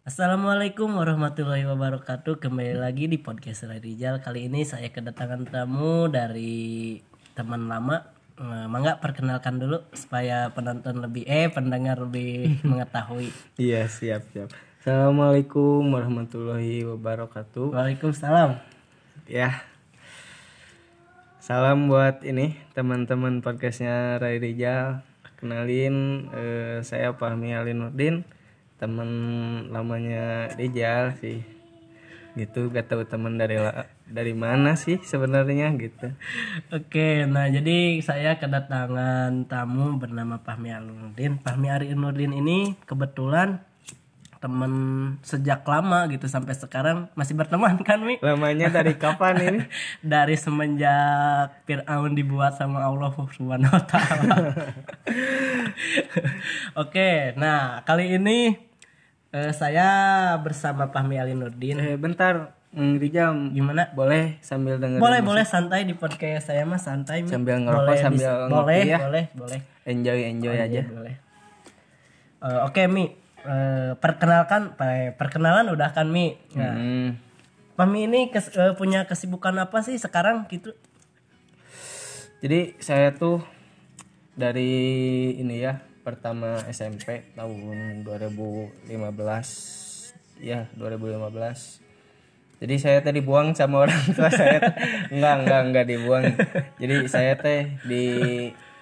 Assalamualaikum warahmatullahi wabarakatuh Kembali lagi di podcast Rijal Kali ini saya kedatangan tamu dari teman lama Eh, Mangga perkenalkan dulu Supaya penonton lebih Eh pendengar lebih mengetahui Iya siap siap. Assalamualaikum warahmatullahi wabarakatuh. Waalaikumsalam Ya. Salam buat ini teman-teman podcastnya Rai Rijal. Kenalin eh, saya Fahmi Alinuddin, teman lamanya Rijal sih. Gitu gak tahu teman dari dari mana sih sebenarnya gitu. Oke, nah jadi saya kedatangan tamu bernama Fahmi Alinuddin. Fahmi Alinuddin ini kebetulan teman sejak lama gitu sampai sekarang masih berteman kan Mi? Lamanya dari kapan ini? Dari semenjak Fir'aun dibuat sama Allah Subhanahu wa taala. Oke, nah kali ini eh, saya bersama Fahmi Alinuddin. Eh bentar, Mang Rijal Gimana? boleh sambil dengerin Boleh, boleh santai di podcast saya mah santai. Sambil ngerokok, Boleh, sambil ngopi boleh, ya. boleh, boleh. enjoy enjoy aja. Iya, boleh. Eh, Oke Mi, Eh, perkenalkan, perkenalan udah kan Mi. Nah, Hmm. Fahmi ini kes- eh, punya kesibukan apa sih sekarang gitu? Jadi saya tuh dari ini ya pertama SMP tahun 2015 ya 2015 jadi saya teh dibuang sama orang tua saya. Enggak enggak enggak dibuang. Jadi saya teh di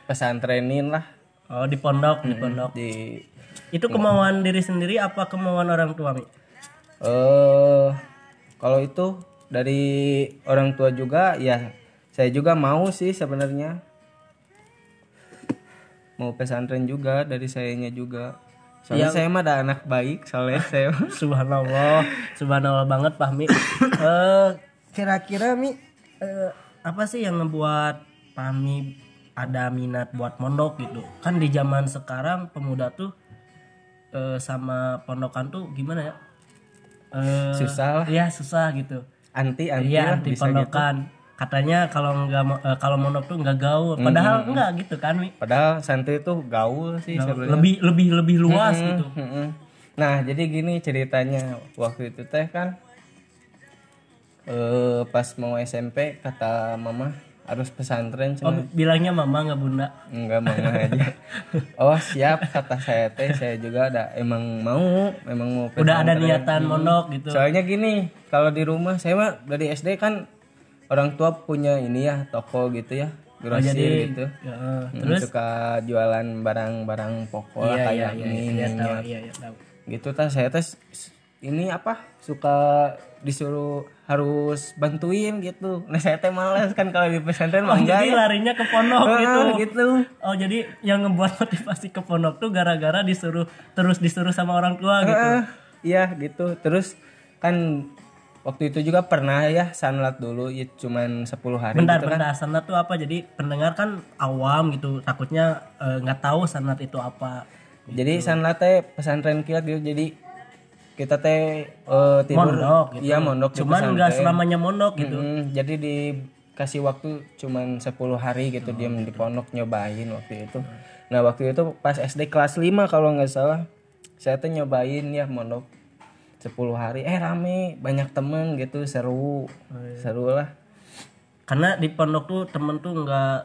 pesantrenin lah. Oh di pondok, di pondok. di Itu kemauan diri sendiri apa kemauan orang tua Mi? eh kalau itu dari orang tua juga ya saya juga mau sih sebenarnya mau pesantren juga dari sayanya juga soalnya saya mah ada anak baik soalnya saya Subhanallah, subhanallah banget Fahmi. Eh kira-kira Mi eh, apa sih yang ngebuat Fahmi ada minat buat mondok gitu? Kan di zaman sekarang pemuda tuh eh, sama pondokan tuh gimana ya? Eh, susah lah Iya susah gitu. anti anti lah anti bisa gitu pondokan. Katanya kalau nggak eh, kalau mondok tuh nggak gaul. Padahal enggak gitu kan Mi. padahal santri itu gaul sih sebenarnya Lebih lebih lebih luas gitu. Mm-mm. Nah, jadi gini ceritanya. Waktu itu teh kan eh pas mau SMP kata mama harus pesantren Oh, cenah. bilangnya mama nggak bunda. Enggak mama aja. Oh, siap kata saya teh. Saya juga ada emang mau, emang mau Udah ada pesantren. niatan mondok gitu. Soalnya gini, kalau di rumah saya mah dari SD kan orang tua punya ini ya, toko gitu ya, grosir gitu. Ya, Hmm, terus suka jualan barang-barang pokok iya iya kayak iya mie, iya tahu minyak. iya iya tahu. gitu tas saya tes ini apa suka disuruh harus bantuin gitu nah saya teh males kan kalau di pesantren Oh, jadi ya larinya ke pondok gitu. gitu Oh jadi yang ngebuat motivasi ke pondok tuh gara-gara disuruh terus disuruh sama orang tua gitu. Iya gitu terus kan waktu itu juga pernah ya sanlat dulu ya cuman 10 hari Bentar, gitu kan bentar. Sanat tuh apa? Jadi pendengar kan awam gitu, takutnya eh, nggak tahu sanat itu apa. jadi sanlat teh pesantren kilat gitu jadi kita teh eh, tidur Mondok gitu. iya mondok di Cuman nggak selamanya mondok gitu. Mm, jadi dikasih waktu cuman 10 hari gitu diam di pondok nyobain waktu itu. Nah, waktu itu pas SD kelas 5 kalau nggak salah saya tuh nyobain ya mondok 10 hari. Eh rame, banyak temen gitu, seru. Seru lah. Karena di pondok tuh temen tuh nggak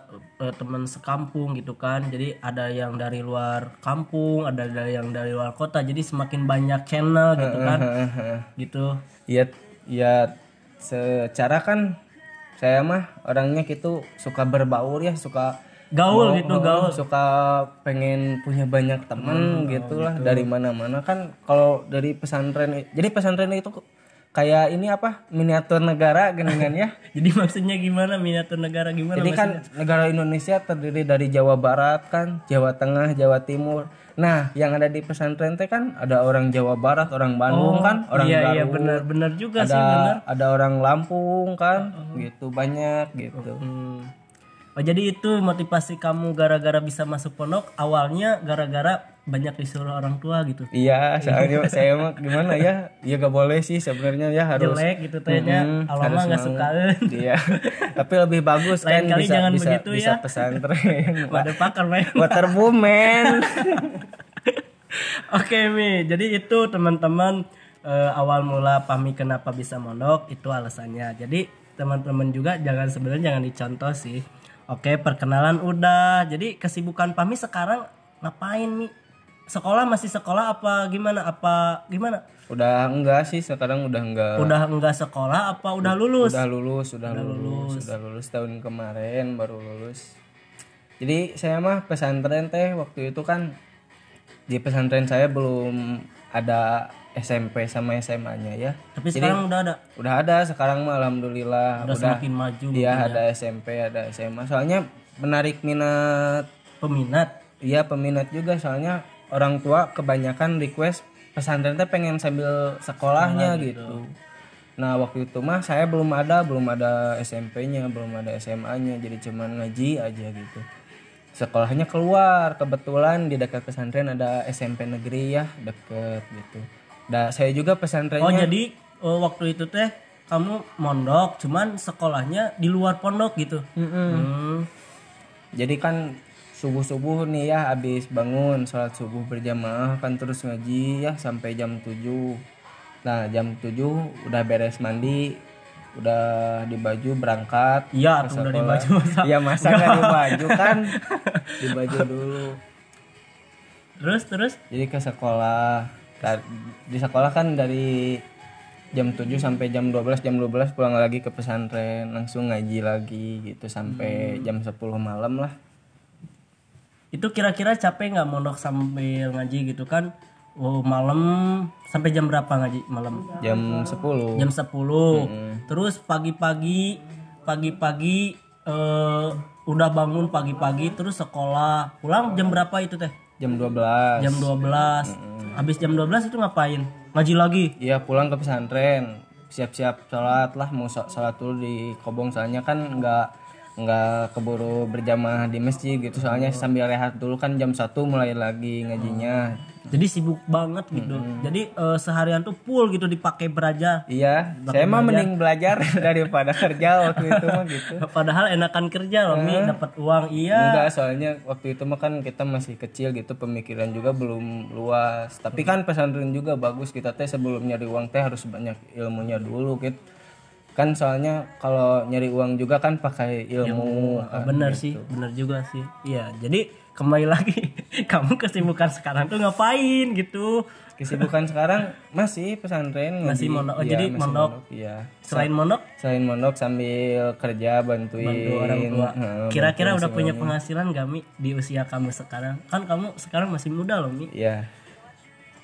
eh, temen sekampung gitu kan. Jadi ada yang dari luar kampung, ada dari yang dari luar kota. Jadi semakin banyak channel gitu kan. gitu. Iya, iya secara kan saya mah orangnya gitu suka berbaur ya, suka Gaul Oh, gitu, oh, gaul. suka pengen punya banyak temen gitulah dari mana-mana. Kan kalau dari pesantren jadi pesantren itu kayak ini apa? Miniatur negara geningan ya? Jadi maksudnya gimana? Miniatur negara gimana? jadi kan negara Indonesia terdiri dari Jawa Barat kan Jawa Tengah Jawa Timur. Nah yang ada di pesantren teh kan ada orang Jawa Barat orang Bandung kan orang iya iya Garut. benar benar juga ada sih benar. ada orang Lampung kan gitu banyak gitu. Hmm. Oh jadi itu motivasi kamu gara-gara bisa masuk pondok awalnya gara-gara banyak disuruh orang tua gitu. Iya, soalnya saya mah gimana ya? Ya gak boleh sih sebenarnya ya harus Jelek gitu tehnya, Mm, Allah mah nggak mau. sukain. Iya. Tapi lebih bagus Lain kan kali bisa jangan bisa begitu bisa ya. pesantren. Waduh pakar men. Waterboom man. Oke Mi, jadi itu teman-teman eh, awal mula Pami kenapa bisa mondok itu alasannya. Jadi teman-teman juga jangan sebenarnya jangan dicontoh sih. Oke, perkenalan udah. Jadi kesibukan Pami sekarang ngapain nih? Sekolah masih sekolah apa gimana? Apa gimana? Udah enggak sih sekarang udah enggak. Udah enggak sekolah apa udah lulus? Udah lulus, udah, lulus, sudah lulus tahun kemarin baru lulus. Jadi saya mah pesantren teh waktu itu kan di pesantren saya belum ada SMP sama SMA-nya ya. Tapi sekarang udah ada. Udah ada sekarang mah alhamdulillah Udah semakin maju Iya ada SMP, ada SMA. Soalnya menarik minat peminat. Iya peminat juga soalnya orang tua kebanyakan request pesantren teh pengen sambil sekolahnya gitu. Nah waktu itu mah saya belum ada, belum ada SMP-nya, belum ada SMA-nya, jadi cuman ngaji aja gitu. Sekolahnya keluar, kebetulan di dekat pesantren ada SMP negeri ya, deket gitu. Nah saya juga pesantrennya. Oh jadi eh, waktu itu teh kamu mondok, cuman sekolahnya di luar pondok gitu. Hmm. Jadi kan subuh-subuh nih ya habis bangun sholat subuh berjamaah kan terus ngaji ya sampai jam 7 nah jam 7 udah beres mandi udah di baju berangkat Iya, udah di baju masa. Iya masa nggak di baju kan di baju dulu Terus terus jadi ke sekolah di sekolah kan dari jam 7 sampai jam 12 jam 12 pulang lagi ke pesantren langsung ngaji lagi gitu sampai Hmm. jam 10 malam lah itu kira-kira capek nggak mondok sambil ngaji gitu kan? Oh, malam sampai jam berapa ngaji malam? jam 10 Jam 10. Terus pagi-pagi pagi-pagi eh, udah bangun pagi-pagi terus sekolah. Pulang jam berapa itu teh? Jam 12 Jam 12. Habis jam 12 itu ngapain? Ngaji lagi. Iya pulang ke pesantren siap-siap sholat lah mau sho- sholat dulu di kobong soalnya kan nggak nggak keburu berjamaah di masjid gitu soalnya sambil rehat dulu kan jam 1 mulai lagi ngajinya Jadi sibuk banget gitu. Jadi eh, seharian tuh full gitu dipakai belajar. iya saya mah mending belajar daripada kerja waktu itu mah gitu Padahal enakan kerja loh, Mi, dapat uang. Iya. enggak soalnya waktu itu mah kan kita masih kecil gitu pemikiran juga belum luas tapi kan pesantren juga bagus kita teh sebelum nyari uang teh harus banyak ilmunya dulu gitu kan soalnya kalau nyari uang juga kan pakai ilmu Ah, bener sih, bener juga sih. Iya, jadi kembali lagi, kamu kesibukan sekarang tuh ngapain gitu? kesibukan sekarang masih pesantren Masih mondok. Oh, Iya, jadi masih mondok. iya Selain mondok, selain mondok sambil kerja bantuin bantu orang tua. Heeh, Kira-kira udah punya penghasilan gak Mi di usia kamu sekarang? Kan kamu sekarang masih muda loh Mi. Iya.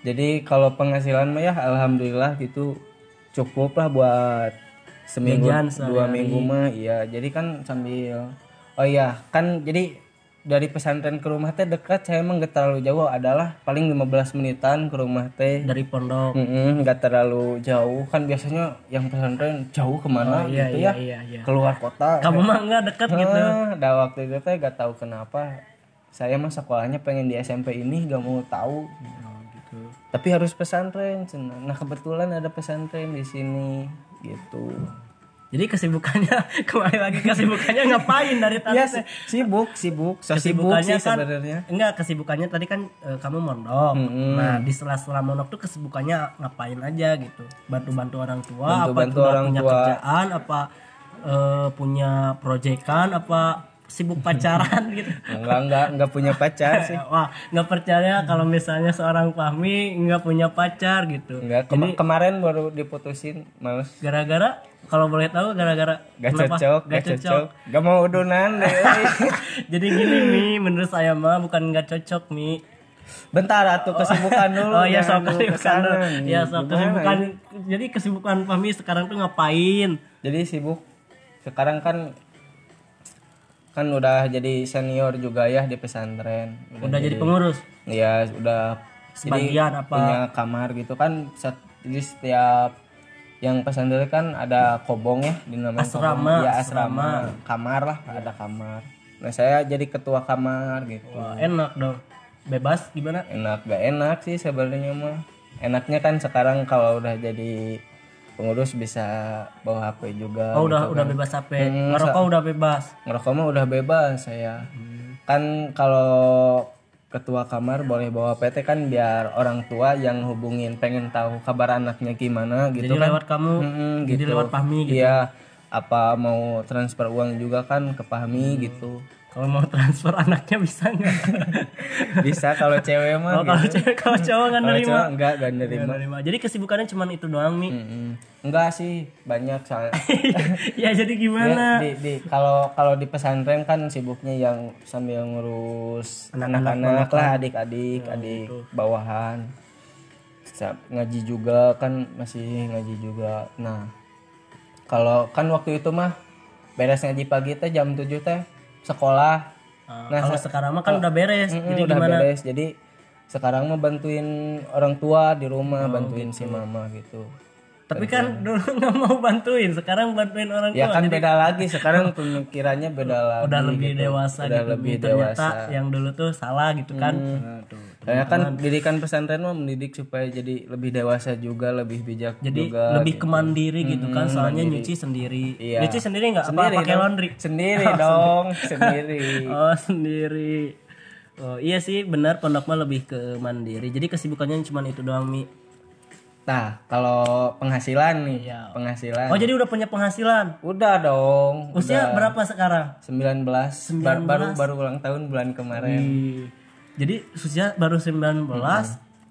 Jadi kalau penghasilan mah ya alhamdulillah gitu cukup lah buat seminggu Jajan dua minggu mah iya. Jadi kan sambil oh iya kan jadi dari pesantren ke rumah teh dekat saya emang gak terlalu jauh adalah paling 15 menitan ke rumah teh Dari pondok. Mm-mm, nggak terlalu jauh kan biasanya yang pesantren jauh ke mana iya, gitu iya, ya iya, iya. keluar kota Kamu mah nggak deket gitu. Ah, dah waktu itu teh gak tahu kenapa saya mah sekolahnya pengen di SMP ini gak mau tahu Oh, gitu. tapi harus pesantren nah kebetulan ada pesantren di sini gitu Jadi kesibukannya kembali lagi kesibukannya ngapain dari tadi? ya sibuk sibuk. So sibuk kesibukannya sih kan sebenarnya. Enggak kesibukannya tadi kan eh, kamu mondok. Nah di sela-sela mondok tuh kesibukannya ngapain aja gitu? Bantu-bantu orang tua apa Bantu-bantu udah orang punya tua. kerjaan apa eh, punya proyekan apa sibuk pacaran gitu. Enggak enggak enggak punya pacar sih. Wah nggak percaya kalau misalnya seorang Fahmi nggak punya pacar gitu. Enggak Kema- kemarin baru diputusin males gara-gara kalau boleh tahu gara-gara gak kenapa? cocok gak cocok. gak mau udunan deh jadi gini mi menurut saya mah bukan nggak cocok mi. Bentar atuh kesibukan dulu Oh iya dulu kesibukan dulu. Iya sok Gimana kesibukan. Jadi kesibukan Fahmi sekarang tuh ngapain? jadi sibuk. Sekarang kan kan udah jadi senior juga ya di pesantren Udah jadi pengurus. ya udah Sebagian apa? punya kamar gitu kan jadi setiap yang pesantren kan ada kobong ya dinamain Asrama, kobong. ya asrama. kamar lah ada kamar nah saya jadi ketua kamar gitu Wah, enak dong. Bebas gimana? enak gak enak sih sebenarnya mah enaknya kan sekarang kalau udah jadi pengurus bisa bawa HP juga Oh, udah gitu udah kan. bebas HP. Hmm, Ngerokok udah bebas. ngerokok mah udah bebas saya Hmm. kan kalau ketua kamar boleh bawa PT kan biar orang tua yang hubungin pengen tahu kabar anaknya gimana gitu Jadi kan lewat kamu, Mm-mm, jadi gitu. lewat Pahmi gitu. iya apa mau transfer uang juga kan ke Pahmi Hmm. gitu Kalau mau transfer anaknya bisa nggak? bisa kalau cewek mah Oh, kalau gitu. cewek kalau cowok nggak nerima. cowok enggak Nggak nerima nerima. Jadi kesibukannya cuma itu doang mi. Mm-mm. enggak sih banyak soalnya ya jadi Ya, gimana? di, di kalau kalau di pesantren kan sibuknya yang sambil ngurus anak-anak lah adik-adik adik bawahan Sa- ngaji juga kan masih ngaji juga nah kalau kan waktu itu mah beres ngaji pagi teh jam 7 teh sekolah Ah, Nah, kalau sekarang mah kan udah beres. Mm-mm, jadi udah gimana? beres jadi sekarang mah bantuin orang tua di rumah bantuin si mama gitu Tapi kan dulu nggak mau bantuin, sekarang bantuin orang ya tua. kan beda lagi sekarang pemikirannya beda lagi udah lebih gitu. dewasa udah gitu. lebih Ternyata dewasa yang dulu tuh salah gitu kan. Aduh. Kayak kan pendidikan pesantren mah mendidik supaya jadi lebih dewasa juga, lebih bijak Jadi juga. lebih kemandiri gitu kan, soalnya nyuci sendiri. Iya. Nyuci sendiri nggak apa pakai laundry? Sendiri dong, sendiri. Oh sendiri. Oh iya sih benar pondok mah lebih ke mandiri. Jadi kesibukannya cuma itu doang mi. Nah, kalau penghasilan nih, Iya. penghasilan. Oh jadi udah punya penghasilan. Udah dong. Usia berapa sekarang? 19, Bar- baru baru ulang tahun bulan kemarin. Wih. Jadi usia baru 19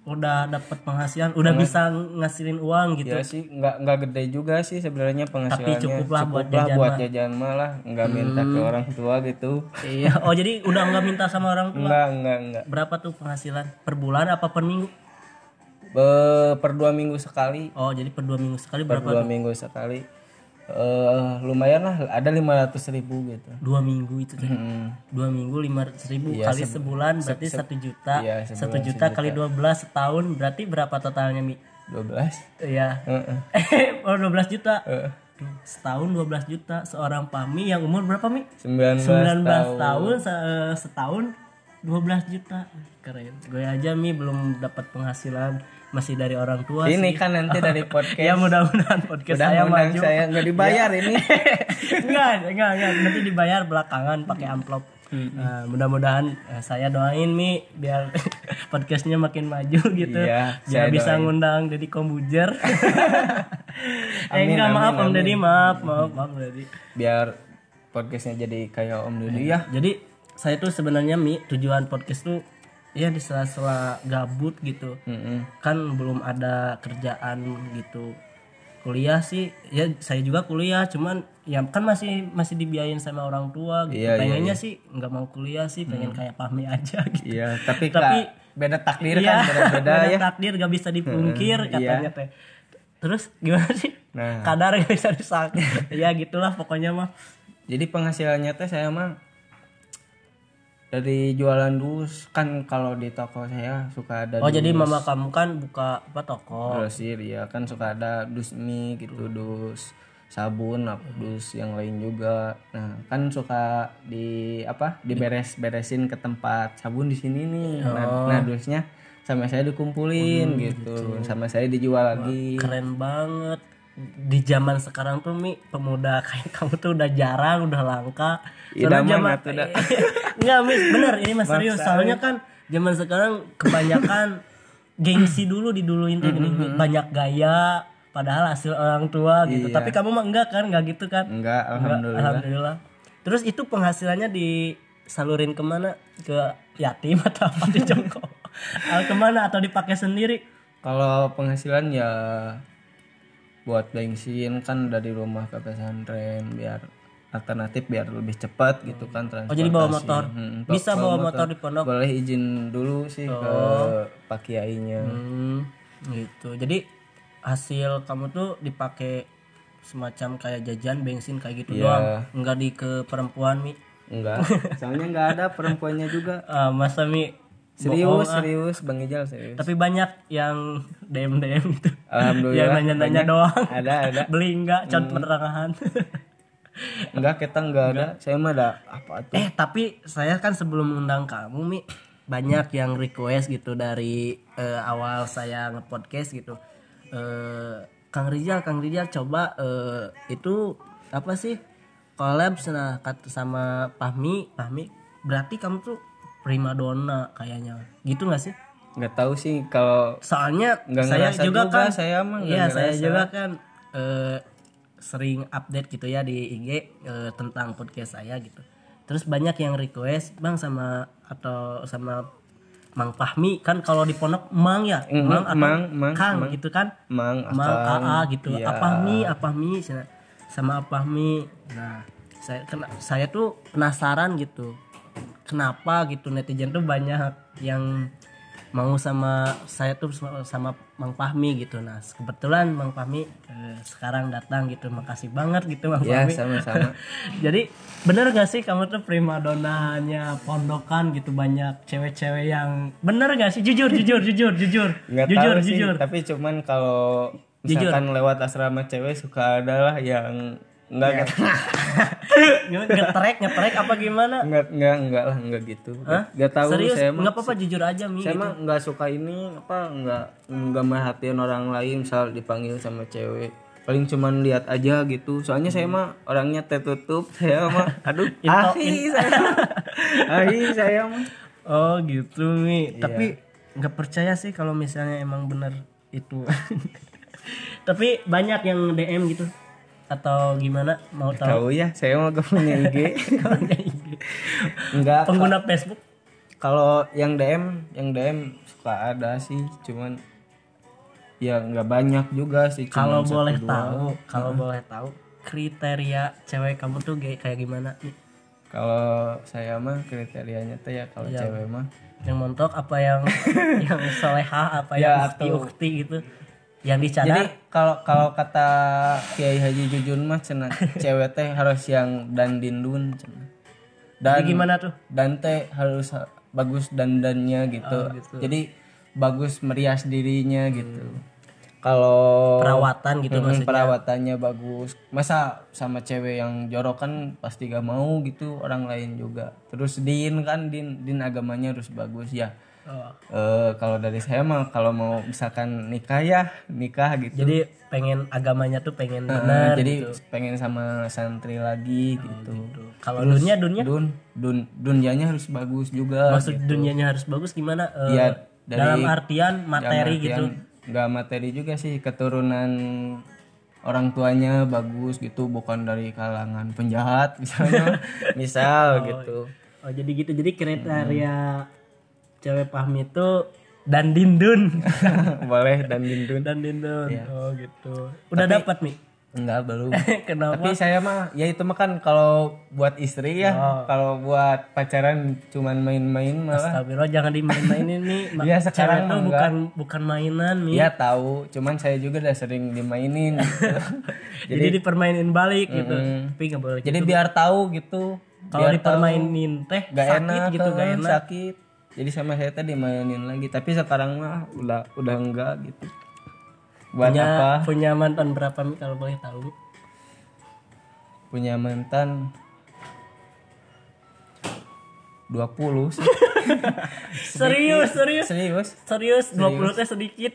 udah dapat penghasilan, udah bisa ngasilin uang gitu. Ya sih nggak nggak gede juga sih sebenarnya penghasilannya. Tapi cukuplah buat Cukuplah jajan buat jajan mah lah, nggak minta ke orang tua gitu. Iya. Oh jadi udah nggak minta sama orang tua. Enggak, enggak, enggak. Berapa tuh penghasilan? Per bulan apa per minggu? Be- per dua minggu sekali Oh jadi per dua minggu sekali per berapa? dua minggu sekali eh lumayan lah ada lima ratus ribu gitu Dua minggu itu teh. Hmm. Dua minggu lima ratus ribu Iya, kali sebulan berarti satu juta. iya, Satu juta kali dua belas setahun berarti berapa totalnya mi? dua belas Iya. oh 12 juta. Duh, Setahun 12 juta seorang Pami yang umur berapa mi? sembilan 19 belas tahun, se- setahun 12 juta. Keren. Gue aja mi belum dapat penghasilan masih dari orang tua ini sih. kan nanti dari podcast Ya mudah-mudahan podcast udah saya maju. saya nggak dibayar ini enggak, enggak, enggak. Nanti dibayar belakangan pakai amplop. Nah, mudah-mudahan eh, saya doain mi biar podcastnya makin maju gitu. Iya, saya biar bisa doain. ngundang Deddy Kombujer. eh enggak amin, maaf Om amin. Deddy, maaf, maaf, maaf Deddy. biar podcastnya jadi kayak om Dudi ya Jadi saya tuh sebenarnya mi tujuan podcast tuh ya di sela-sela gabut gitu. Mm-mm. Kan belum ada kerjaan gitu. Kuliah sih ya saya juga kuliah cuman ya kan masih masih dibiayain sama orang tua gitu. Iya, iya, Pengennya sih nggak mau kuliah sih, pengen kayak Pahmi aja gitu. iya tapi Tapi- beda takdir Iya, kan beda ya takdir gak bisa dipungkir Hmm, katanya teh. Terus gimana sih? Nah. Kadar gak bisa disak. ya gitulah pokoknya mah. jadi penghasilannya teh saya mah dari jualan dus kan kalau di toko saya suka ada Oh dus jadi mama kamu kan buka apa toko? grosir ya kan suka ada dus mie gitu dus sabun apa dus yang lain juga nah kan suka di apa diberes-beresin ke tempat sabun di sini nih nah, nah dusnya sama saya dikumpulin gitu. sama saya dijual lagi Keren banget. Di zaman sekarang tuh Mi pemuda kayak kamu tuh udah jarang, udah langka. Soalnya Idaman zaman. Enggak, Mi, bener ini mas serius. Soalnya kan zaman sekarang kebanyakan gengsi dulu diduluin tuh gini, banyak gaya padahal hasil orang tua gitu. Tapi kamu mah enggak kan, enggak gitu kan? enggak Enggak, alhamdulillah alhamdulillah. Terus itu penghasilannya disalurin ke mana? Ke yatim atau apa di Joko? Ah, ke mana atau dipakai sendiri? kalau penghasilan ya buat bensin kan dari rumah ke pesantren biar alternatif biar lebih cepat gitu kan transportasi. Oh jadi bawa motor? Hmm, Bisa bawa motor di pondok? Boleh izin dulu sih ke Pak Kiainya. Hmm, gitu. Jadi hasil kamu tuh dipakai semacam kayak jajan bensin kayak gitu Iya. doang. Enggak di ke perempuan mi. Enggak, soalnya enggak ada perempuannya juga. Ah, masa mi Serius, serius Bang Ijal serius. tapi banyak yang DM DM gitu. Alhamdulillah. yang nanya-nanya doang. Ada, ada. Beli enggak cont penerangan. Enggak, kita enggak ada. Saya mah ada apa tuh? eh, tapi saya kan sebelum undang kamu mi banyak yang request gitu dari eh, awal saya nge-podcast gitu. Eh, Kang Rizal, Kang Rizal coba eh, itu apa sih collab sama Pahmi, Pahmi berarti kamu tuh primadona kayaknya. Gitu nggak sih? Nggak tahu sih kalau soalnya Nggak saya juga juga, kan saya nggak iya saya ngerasa. juga kan eh, sering update gitu ya di IG eh, tentang podcast saya gitu. Terus banyak yang request bang sama atau sama Mang Fahmi kan kalau di pondok Mang ya? Mhm, Mang atau Mang, Mang, Kang gitu kan? Mang Mang AA gitu. iya. apa mi? Apa mi? Sama apa mi? Nah saya kena, saya tuh penasaran gitu kenapa gitu netizen tuh banyak yang mau sama saya tuh sama, sama Mang Fahmi gitu. Nah kebetulan Mang Fahmi eh, sekarang datang gitu. Makasih banget gitu Mang ya Fahmi. sama-sama. Jadi bener gak sih kamu tuh primadonanya pondokan gitu banyak cewek-cewek yang bener gak sih? Jujur jujur jujur jujur. Nggak jujur tahu sih jujur. tapi cuman kalau misalkan lewat asrama cewek suka adalah yang nggak ngetrek ngetrek apa gimana? Nggak nggak nggak lah nggak gitu. Nggak tahu serius? saya mah nggak apa-apa jujur aja mi saya mah nggak suka ini apa nggak nggak merhatiin orang lain misal dipanggil sama cewek. Paling cuman lihat aja gitu. Soalnya saya mah orangnya tertutup saya mah aduh ahi saya ahi saya mah. Oh gitu mi. Iya. tapi nggak percaya sih kalau misalnya emang bener itu. Tapi banyak yang DM gitu atau gimana? Mau tahu? Tahu ya saya mah gak punya IG nggak pengguna Facebook? Kalau yang DM yang DM suka ada sih cuman ya nggak banyak juga sih kalau boleh dua. tahu kalau boleh tahu kriteria cewek kamu tuh kayak kayak gimana kalau saya mah kriterianya tuh ya kalau Iya. cewek mah. Yang montok apa yang yang soleha apa Ya, yang ukti ukti gitu yang Jadi dicadar kalau kalau kata Kiai Haji Jujun mah cenah cewek teh harus yang dandindun cenah. Dan Jadi gimana tuh dan teh harus ha- bagus dandannya gitu. Oh, gitu. Jadi bagus merias dirinya gitu. Kalau perawatan gitu Mm, maksudnya perawatannya bagus. Masa sama cewek yang jorok kan pasti gak mau gitu orang lain juga. Terus din kan din din agamanya harus bagus ya. Oh. Eh kalau dari saya mah kalau mau misalkan nikah ya nikah gitu. jadi pengen agamanya tuh pengen Eh, benar jadi gitu. pengen sama santri lagi gitu. kalau dunia dunia Dun dun dunianya harus bagus juga. maksud dunianya harus bagus gimana Eh, Iya, dari- dalam artian materi gitu Enggak materi juga sih keturunan orang tuanya bagus gitu bukan dari kalangan penjahat misalnya misal gitu oh jadi gitu jadi kriteria cewek pahmi itu dan dindun. Boleh dan dindun. Dan dindun. Iya. oh gitu. Udah dapat mi? Enggak belum. Kenapa? Tapi saya mah ya itu mah kan kalau buat istri ya Oh. kalau buat pacaran cuman main-main malah Astagfirullah jangan dimain-mainin nih Iya, sekarang tuh bukan bukan mainan mi. Ya tahu. Cuman saya juga udah sering dimainin gitu. jadi, dipermainin balik gitu. Mm. tapi nggak boleh jadi biar tahu gitu. Kalau dipermainin teh gak sakit enak gitu gak enak. sakit jadi sama saya tadi mainin lagi. Tapi sekarang mah udah udah enggak gitu. Buat punya apa? punya mantan berapa mi kalau boleh tahu? Punya mantan 20 sih. serius serius? Serius. Serius? 20 teh sedikit?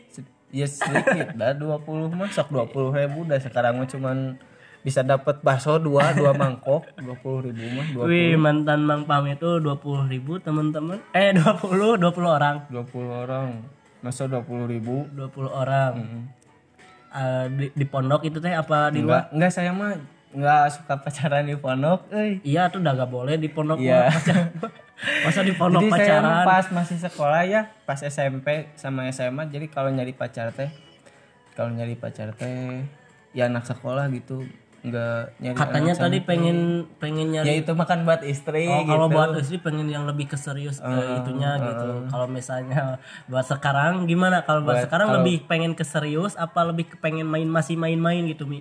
Ya sedikit dah 20 mah sok 20 ribu dah? Sekarang mah cuman bisa dapat bakso dua dua mangkok 20 ribu mah 20 Wih mantan Mang Pam itu 20 ribu teman-teman Eh 20 20 orang. 20 orang. Masa 20 ribu? 20 orang. Eh, di, di pondok itu teh apa di luar? enggak saya mah enggak suka pacaran di pondok euy. Iya tuh udah gak boleh di pondok Iya. mah pacaran. Masa di pondok jadi saya pacaran? pas masih sekolah ya pas SMP sama SMA jadi kalau nyari pacar teh kalau nyari pacar teh ya anak sekolah gitu enggak nyari Katanya tadi SMP. pengen pengen ya nyari itu makan buat istri Oh, gitu kalau buat istri pengen yang lebih ke serius ke itunya gitu. Kalau misalnya buat sekarang gimana? Kalau buat, Buat- sekarang kalau- lebih pengen ke serius apa lebih ke pengen main masih main-main gitu, Mi?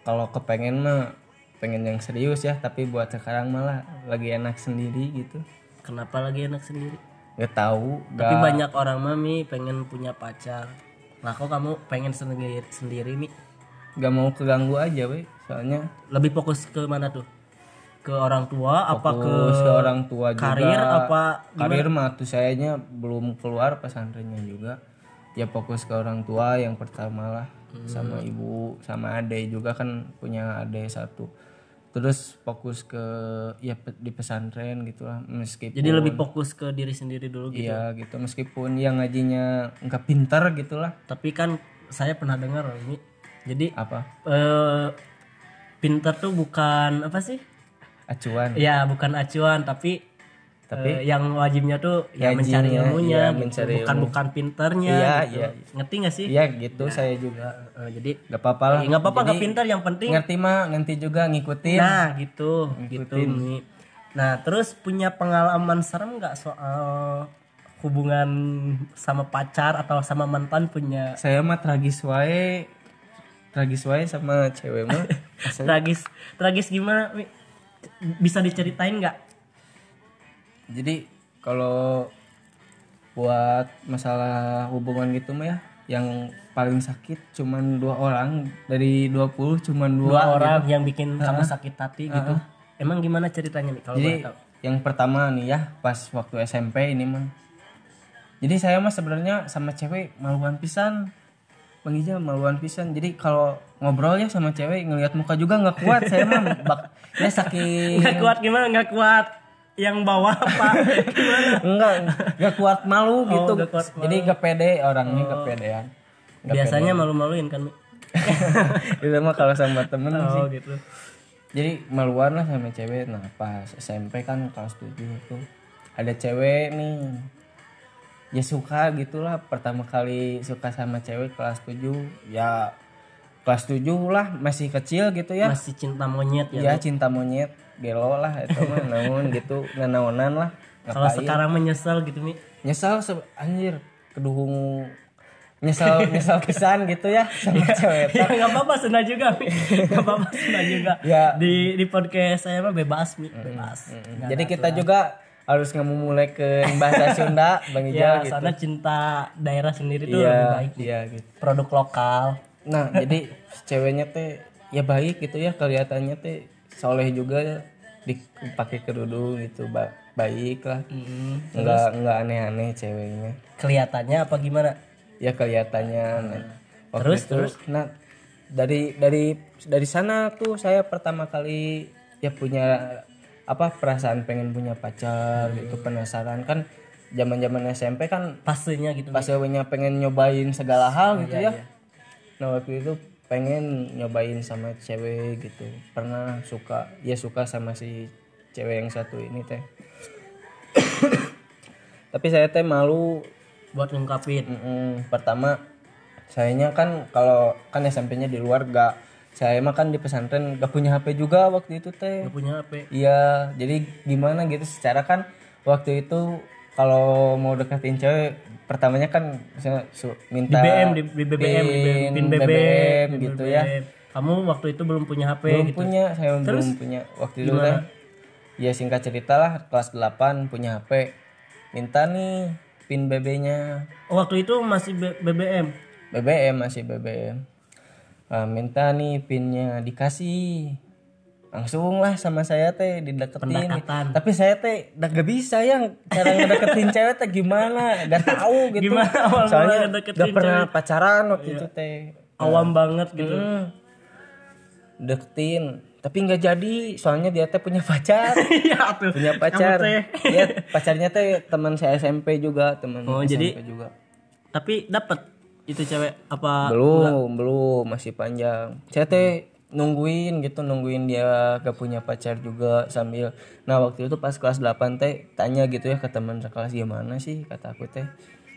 kalau kepengen mah pengen yang serius ya tapi buat sekarang malah lagi enak sendiri gitu Kenapa lagi enak sendiri? nggak tahu Tapi nggak banyak orang mami pengen punya pacar. Nah, kok kamu pengen sendiri sendiri Mi? Nggak mau keganggu aja weh soalnya Lebih fokus ke mana tuh? Ke orang tua apa ke fokus ke orang tua juga karir apa karir mah tuh sayanya belum keluar pesantrennya juga ya fokus ke orang tua yang pertama lah Hmm. sama ibu sama ade juga kan punya ade satu terus fokus ke ya di pesantren gitulah meskipun Jadi lebih fokus ke diri sendiri dulu gitu. iya gitu meskipun yang ngajinya nggak pintar gitulah Tapi kan saya pernah dengar ini. Jadi apa eh pinter tuh bukan apa sih? acuan Ya bukan acuan tapi Tapi- eh, yang wajibnya tuh ya mencari ilmunya, iya, gitu. mencari bukan ilmu. bukan pinternya. Iya, gitu. iya. Ngerti gak sih? iya gitu saya juga Eh, jadi nggak apa-apa lah ya nggak apa-apa nggak pinter yang penting. ngerti mah nanti juga ngikutin Nah gitu, gitu Mi. Nah terus punya pengalaman serem nggak soal hubungan sama pacar atau sama mantan punya saya mah tragis wae tragis wae sama cewek mah tragis tragis gimana Mi? Bisa diceritain nggak? jadi kalau buat masalah hubungan gitu mah ya yang paling sakit cuman dua orang dari 20 cuman dua, Dua gitu. orang yang bikin kamu sakit hati gitu. Emang gimana ceritanya nih kalau jadi yang pertama nih ya pas waktu SMP ini mah jadi saya mah sebenarnya sama cewek maluan pisan Bang Ija maluan pisan. Jadi kalau ngobrol ya sama cewek ngelihat muka juga nggak kuat. Saya mah bak ya saking Nggak kuat gimana? Nggak kuat yang bawah apa? enggak enggak kuat malu gitu. nggak kuat jadi nggak pede orangnya nggak pedean. Nggak Biasanya malu-maluin kan? Itu mah kalau sama temen sih. Oh gitu. jadi maluan lah sama cewek. Nah pas SMP kan kelas 7 tuh ada cewek nih ya suka gitulah pertama kali suka sama cewek kelas 7 ya kelas 7 lah masih kecil gitu ya Masih cinta monyet ya. ya cinta monyet gelo lah itu mah namun gitu nanaonan lah Kalau sekarang menyesal gitu Mi. nyesal anjir keduhung nyesal nyesal pisan gitu ya sama cewek ya nggak apa-apa senang juga Mi. nggak apa-apa senang juga Ya. di di podcast saya mah bebas Mi. bebas Nggak jadi ada kita juga harus memulai ke bahasa Sunda Bang ya Ijal gitu. soalnya cinta daerah sendiri tuh iya lebih baik. iya gitu. Produk lokal. Nah jadi ceweknya teh ya baik gitu ya kelihatannya teh soleh juga ya. Dipakai kerudung gitu ba- baik lah. Mm, nggak nggak aneh-aneh ceweknya. Kelihatannya apa gimana? Ya kelihatannya nah, waktu Terus, itu, nah dari dari dari sana tuh saya pertama kali ya punya apa perasaan pengen punya pacar gitu penasaran. Kan zaman zaman SMP kan pastinya gitu pas ceweknya pengen nyobain segala hal gitu iya, ya. nah waktu itu pengen nyobain sama cewek gitu. Pernah suka ya suka sama si cewek yang satu ini teh. Tapi saya teh malu buat ngungkapin. Mm-mm. pertama sayanya kan kalau kan SMP-nya di luar gak saya mah kan di pesantren gak punya HP juga waktu itu teh. Gak punya HP iya jadi gimana gitu? Secara kan waktu itu kalau mau deketin cewek pertamanya kan misalnya su- di minta BM di, di BBM di pin pin BBM, BBM gitu BBM. ya. Kamu waktu itu belum punya HP belum gitu. punya saya belum punya. Waktu itu teh ya singkat cerita lah kelas 8 punya HP minta nih pin BB-nya oh, waktu itu masih B- BBM BBM masih BBM Nah, minta nih pinnya dikasih. Langsung lah sama saya teh dideketin. Pendekatan. tapi saya teh udah gak bisa ya cara ngedeketin cewek teh gimana? Gak tahu gitu. Gimana awal-awal soalnya gak pernah pacaran waktu itu teh. Awam banget gitu. Hmm. deketin. Tapi nggak jadi soalnya dia teh punya pacar. Iya tuh punya pacar. ya pacarnya teh teman saya SMP juga teman Oh, SMP jadi- juga. tapi dapat itu cewek apa belum belum masih panjang. Saya teh nungguin gitu nungguin dia gak punya pacar juga sambil nah waktu itu pas kelas 8 teh tanya gitu ya ke teman sekelas gimana sih? kata aku teh.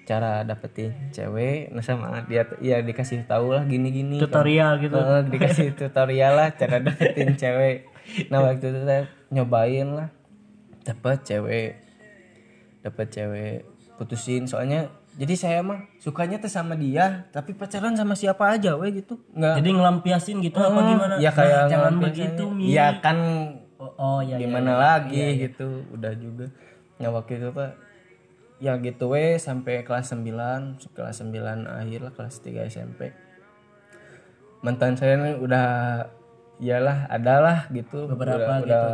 Cara dapetin cewek nah sama dia ya dikasih tahu lah gini gini tutorial gitu. Heeh, dikasih tutorial lah cara dapetin cewek. Nah waktu itu teh nyobain lah dapet cewek dapet cewek putusin. Soalnya jadi saya mah sukanya tuh sama dia tapi pacaran sama siapa aja weh gitu. Nggak jadi ngelampiasin gitu apa gimana? ya kayak Nah, jangan begitu mi. Ya kan oh, oh ya ya gimana lagi gitu. Udah juga. Nah waktu itu pak. Ya gitu weh sampai kelas 9 kelas 9 akhir lah kelas 3 SMP mantan saya nih udah iyalah adalah gitu. Beberapa udah, udah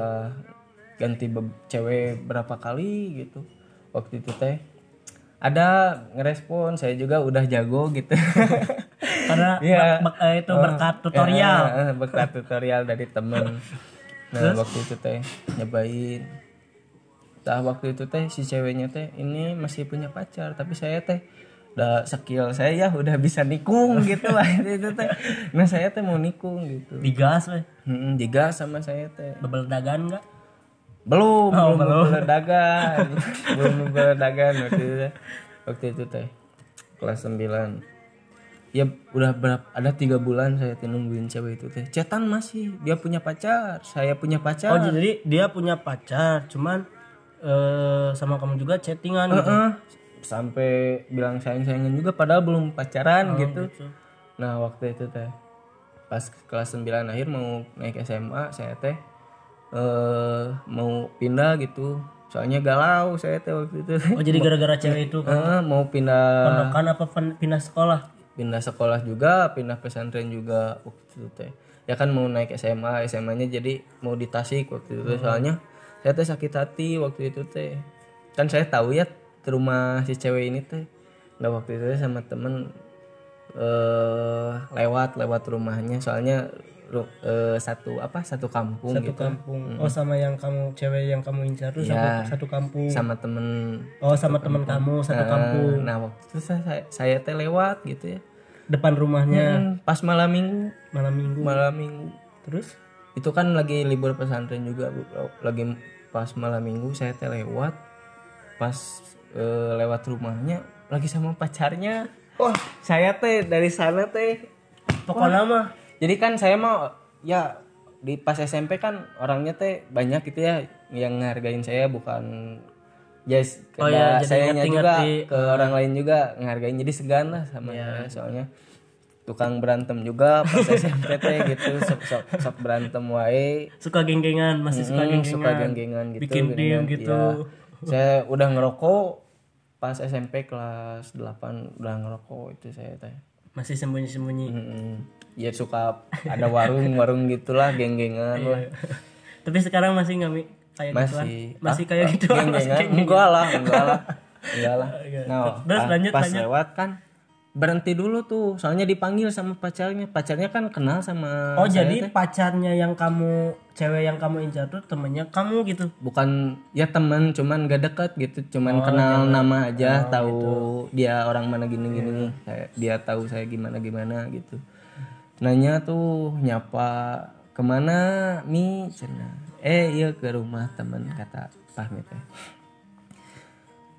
ganti be- cewek berapa kali gitu. Waktu itu teh ada ngerespon saya juga udah jago gitu. Karena bak- bak- eh, itu berkat tutorial. eh, berkat tutorial dari temen. Nah waktu itu teh nyobain. Tah waktu itu teh si ceweknya teh ini masih punya pacar tapi saya teh udah skill saya ya udah bisa nikung gitu lah. Itu teh. Nah saya teh mau nikung gitu. Digas weh. Hmm, digas sama saya teh. Bebel dagan enggak belum belum belum. dagan belum dagan waktu itu. Teh. waktu itu teh kelas 9 ya udah berapa ada tiga bulan saya nungguin cewek itu teh. Cetan masih dia punya pacar saya punya pacar. Oh jadi dia punya pacar cuman eh sama kamu juga chattingan gitu? Heeh. sampai bilang sayang sayangan juga padahal belum pacaran gitu. gitu. nah waktu itu teh pas kelas 9 akhir mau naik SMA saya teh eh mau pindah gitu. Soalnya galau saya teh waktu itu. Oh jadi gara-gara cewek itu Eh, mau pindah pondokan apa pindah sekolah? Pindah sekolah juga pindah pesantren juga waktu itu teh. Ya kan mau naik SMA SMA nya jadi mau di Tasik waktu itu. Soalnya saya teh sakit hati waktu itu teh. Kan saya tahu ya ke rumah si cewek ini teh. Nah waktu itu sama temen eh lewat lewat rumahnya. Soalnya eh, satu apa satu kampung satu gitu. kampung. Oh sama yang kamu cewek yang kamu incar tuh Iya. satu, satu kampung. Sama temen. Oh sama teman kamu satu Eh, kampung. nah waktu itu saya, saya, saya teh lewat gitu ya. Depan rumahnya. Hmm, pas malam minggu. Malam minggu. Malam minggu. Terus? Itu kan lagi libur pesantren juga lagi pas malam minggu saya teh lewat. Pas eh, lewat rumahnya lagi sama pacarnya. Wah. Saya teh dari sana teh. Pokoknya mah jadi kan saya mau ya di pas SMP kan orangnya teh banyak gitu ya yang ngehargain saya bukan yes Oh ya, saya juga ngerti. ke orang lain juga ngehargain jadi segan lah sama Iya. saya soalnya tukang berantem juga pas SMP teh gitu sok, sok, sok berantem wae suka geng-gengan masih suka Hmm, geng-gengan suka geng-gengan gitu bikin tim gitu Iya. saya udah ngerokok pas SMP kelas 8 udah ngerokok itu saya teh masih sembunyi-sembunyi Mm-mm. Ya suka ada warung-warung gitulah geng-gengan lah. tapi sekarang masih nggak Mi? kayak gituan? Masih. masih Ah, kayak gitu Geng-gengan? Enggak lah, enggak lah. Enggak lah. Nah, Terus pas, lanjut, pas lanjut. lewat kan berhenti dulu tuh. Soalnya dipanggil sama pacarnya. Pacarnya kan kenal sama oh saya jadi teh. pacarnya yang kamu cewek yang kamu incar tuh temennya kamu gitu bukan ya teman cuman gak deket gitu Oh, cuman kenal nama aja tahu gitu. dia orang mana gini gini Iya. Saya- dia tahu saya gimana gimana gitu nanya tuh nyapa ke mana mi? Cina eh iya ke rumah temen kata pamit teh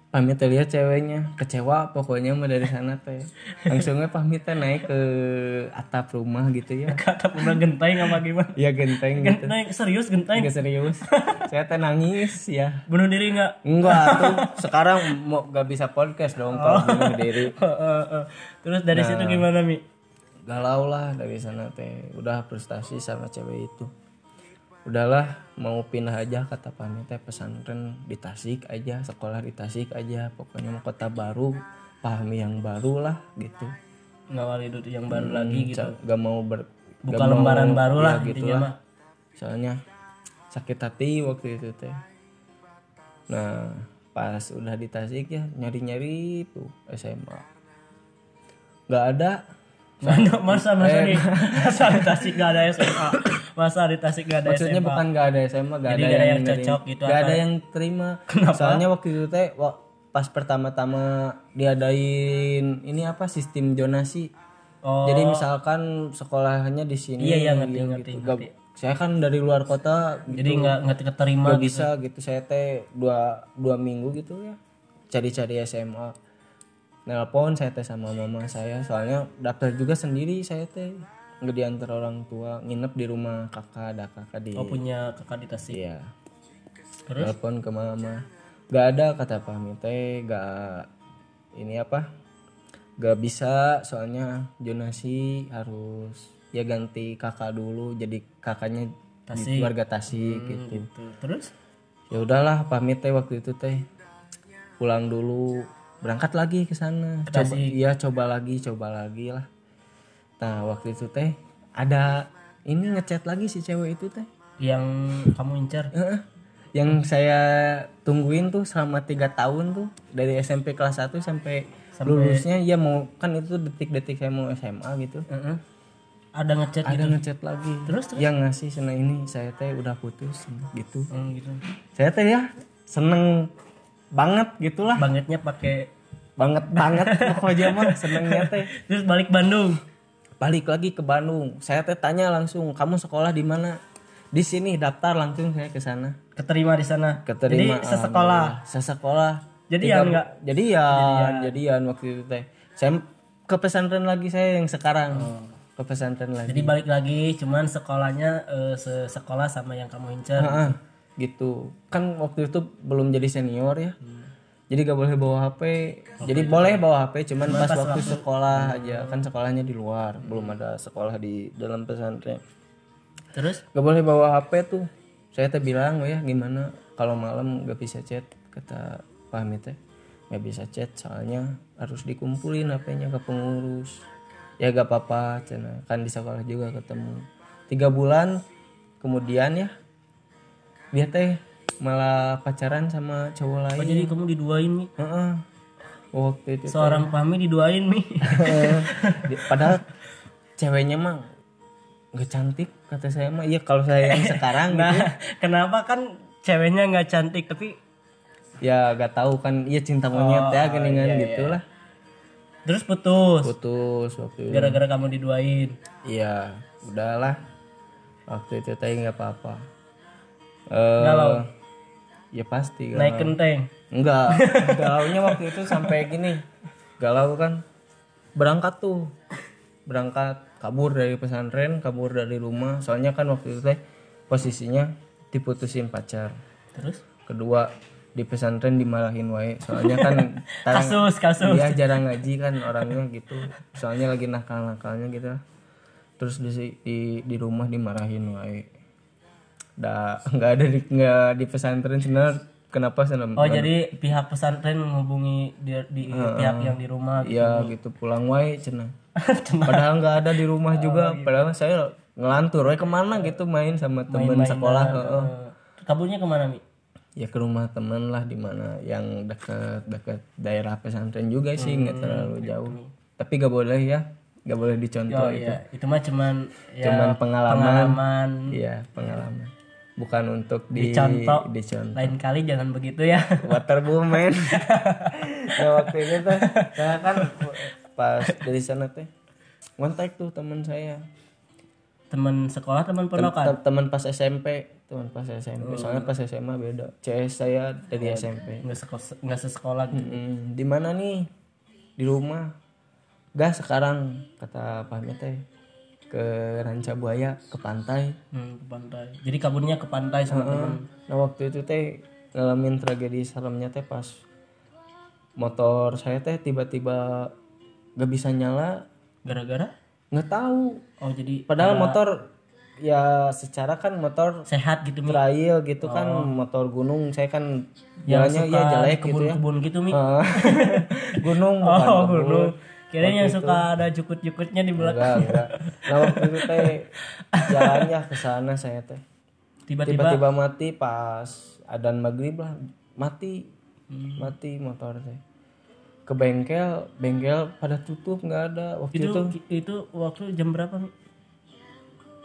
pamit teh lihat ceweknya. Kecewa pokoknya mah dari sana teh. Langsungnya pamit teh naik ke atap rumah gitu ya. Kata udah genteng apa gimana? Ya genteng gitu. Genteng serius genteng? Nggak serius. Saya teh nangis ya. Bunuh diri nggak? Enggak tuh. Sekarang mau gak bisa podcast dong kalau bunuh diri. terus dari situ Nah. gimana mi Galau lah dari sana teh. Udah frustasi sama cewek itu. Udahlah mau pindah aja kata pamit teh pesantren di Tasik aja, sekolah di Tasik aja. Pokoknya mau kota baru, pahami yang baru lah gitu. ngawal hidup yang baru lagi gitu Gak mau ber buka gak mau- lembaran baru ya lah gitu lah. mah Soalnya sakit hati waktu itu teh. Nah, pas udah di Tasik ya nyari-nyari tuh SMA. Gak ada. Mana masa masa di masa di Tasik gak ada SMA masa di Tasik gak ada Maksudnya SMA bukan gak ada SMA, gak Jadi ada yang, yang cocok gitu Gak ada yang terima. Soalnya waktu itu teh pas pertama-tama diadain ini apa sistem zonasi. oh. Jadi misalkan sekolahnya di sini Iya, iya, ngerti, yang ngerti, gitu. Gak- saya kan dari luar kota gitu. jadi nggak nggak keterima Gak bisa gitu. Saya teh dua dua minggu gitu ya cari-cari SMA nelpon saya teh sama mama saya. Soalnya daftar juga sendiri saya teh. Nggak diantar orang tua nginep di rumah kakak ada kakak di oh punya kakak di Tasik? Iya. Terus? Telepon ke mama. Gak ada kata pamit teh. Gak ini apa? Gak bisa soalnya jonasi harus ya ganti kakak dulu jadi kakaknya di keluarga Tasik gitu. Tuh, terus? Ya udahlah pamit teh waktu itu teh pulang dulu berangkat lagi ke sana. Coba iya coba lagi coba lagi lah. Nah waktu itu teh ada ini ngechat lagi si cewek itu teh. Yang kamu incar? Yang saya tungguin tuh selama tiga tahun tuh dari SMP kelas 1 sampai, lulusnya ya mau kan itu detik-detik saya mau SMA gitu. Heeh. ada ngechat ada gitu? ngechat lagi. Terus, terus? yang ngasih senang ini saya teh udah putus gitu. Hmm, gitu. Saya teh ya seneng banget gitulah. Bangetnya pakai banget banget pokoknya mah senengnya teh. Terus balik Bandung. Balik lagi ke Bandung. Saya teh tanya langsung kamu sekolah di mana? Di sini daftar langsung saya ke sana. Keterima di sana. Keterima jadi sesekolah. sesekolah. Jadian Tiga- nggak? jadian jadian. waktu itu teh. Saya ke pesantren lagi saya yang sekarang. Ke pesantren lagi. Oh. jadi balik lagi cuman sekolahnya eh, se- sekolah sama yang kamu incer Heeh, gitu. Kan waktu itu belum jadi senior ya. Jadi gak boleh bawa HP jadi boleh bawa HP cuman pas, waktu sekolah aja. Kan sekolahnya di luar belum ada sekolah di dalam pesantren. Terus? Gak boleh bawa HP tuh. Saya teh bilang "Oh ya gimana? Kalau malam gak bisa chat kata Pak Hamid teh. Gak bisa chat soalnya harus dikumpulin HP-nya ke pengurus. Ya gak apa-apa cina. Kan di sekolah juga ketemu. Tiga bulan kemudian ya dia teh malah pacaran sama cowok oh, lain. jadi kamu diduain mi? Heeh. waktu itu seorang Fahmi diduain mi? Di- padahal ceweknya mah gak cantik kata saya mah. Iya kalau saya yang sekarang gitu. nah kenapa kan ceweknya nggak cantik tapi ya gak tahu kan. Iya cinta monyet ya geningan gitu lah. Terus putus? Putus waktu itu. Gara-gara kamu diduain? Iya udahlah. Waktu itu tadi nggak apa-apa eh Galau. ya pasti galau. naik kenteng. Enggak. Galaunya waktu itu sampai gini. Galau kan. Berangkat tuh. Berangkat kabur dari pesantren kabur dari rumah. Soalnya kan waktu itu teh posisinya diputusin pacar. Terus? Kedua di pesantren dimarahin wae. Soalnya kan tarang- kasus kasus. Dia jarang ngaji kan orangnya gitu. Soalnya lagi nakal nakalnya gitu. Terus di di, di rumah dimarahin wae da nggak ada di nggak di pesantren sebenarnya. Kenapa senam oh jadi pihak pesantren menghubungi di, di pihak yang di rumah ya gitu. Pulang wae cenah. Padahal nggak ada di rumah juga. padahal saya ngelantur. Wae ke mana gitu main sama temen sekolah heeh. Eh, kaburnya ke mana mi? Ya ke rumah temen lah di mana yang dekat dekat daerah pesantren juga sih nggak terlalu jauh. Tapi gak boleh ya. Gak boleh dicontoh oh itu. Iya itu mah cuman ya, cuman pengalaman. pengalaman. Iya pengalaman bukan untuk di Dicontoh. dicontoh. Lain kali jangan begitu ya. Water woman. Nah waktu itu tuh saya kan pas dari sana teh kontak tuh teman saya. Teman sekolah teman Tem- teman pas SMP teman pas SMP soalnya pas SMA beda. CS saya dari SMP nggak sekolah nggak sesekolah gitu. Mm-mm. di mana nih? Di rumah. Gas sekarang kata Pak Hamid teh ke Ranca Buaya ke pantai. Hmm, ke pantai. Jadi kaburnya ke pantai sama teman nah waktu itu teh ngalamin tragedi seremnya teh pas motor saya teh tiba-tiba gak bisa nyala. Gara-gara? Nggak tahu. Oh jadi padahal motor ya secara kan motor sehat gitu mi? trail gitu kan motor gunung. Saya kan jalannya ya jelek di gitu ya. kebun-kebun gitu mi? Gunung bukan oh kebun. gunung kirain yang suka ada cukut-cukutnya di belakang. Enggak enggak. Nah waktu itu teh jalannya ke sana saya teh. Tiba-tiba? Mati pas adan maghrib lah. Mati. Mati motor teh. Ke bengkel bengkel pada tutup nggak ada. Waktu itu itu, itu waktu jam berapa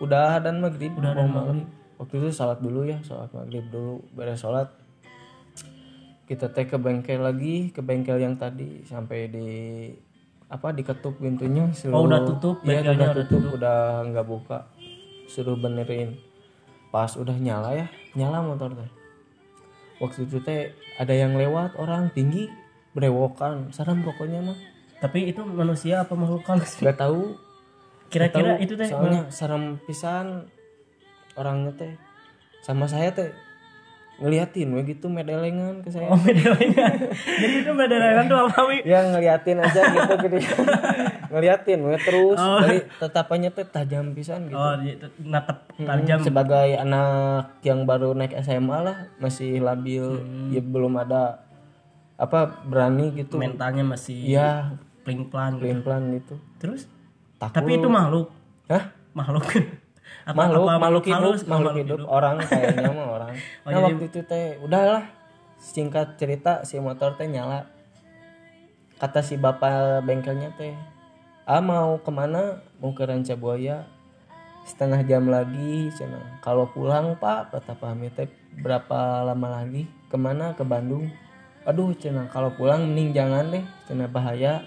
udah adan maghrib Udah mau malam waktu itu sholat dulu ya sholat maghrib dulu beres sholat kita teh ke bengkel lagi ke bengkel yang tadi sampai di apa diketuk pintunya suruh Oh, udah tutup, iya bengkelnya udah udah tutup udah nggak buka. Suruh benerin. Pas udah nyala ya nyala motor teh. Waktu itu teh ada yang lewat orang tinggi berewokan. Saram pokoknya mah. Tapi itu manusia apa makhluk halus? Nggak tahu. Kira-kira itu teh soalnya serem pisan orangnya teh. Sama saya teh ngeliatin we gitu medelengan ke saya. Oh medelengan. Jadi itu medelengan tuh apa mi ya ngeliatin aja gitu gitu. Ngeliatin we terus. Dari tatapannya teh tajam pisan gitu. Oh tuh natep tajam. sebagai anak yang baru naik SMA lah masih labil Hmm. ya belum ada apa berani gitu. Mentalnya masih ya. pling plan gitu. pelan gitu. Terus? Takut. Tapi itu makhluk. Hah? Makhluk apa, makhluk apa makhluk hidup halus? Makhluk hidup. orang kayaknya mah orang. Oh, nah waktu itu teh udahlah. Singkat cerita si motor teh nyala. Kata si bapak bengkelnya teh ah mau ke mana? Mau ke Ranca Buaya. Setengah jam lagi cina. Kalau pulang pak kata Pak Hamid teh berapa lama lagi? Ke mana? Ke Bandung. Aduh cina kalau pulang mending jangan deh. Cina bahaya.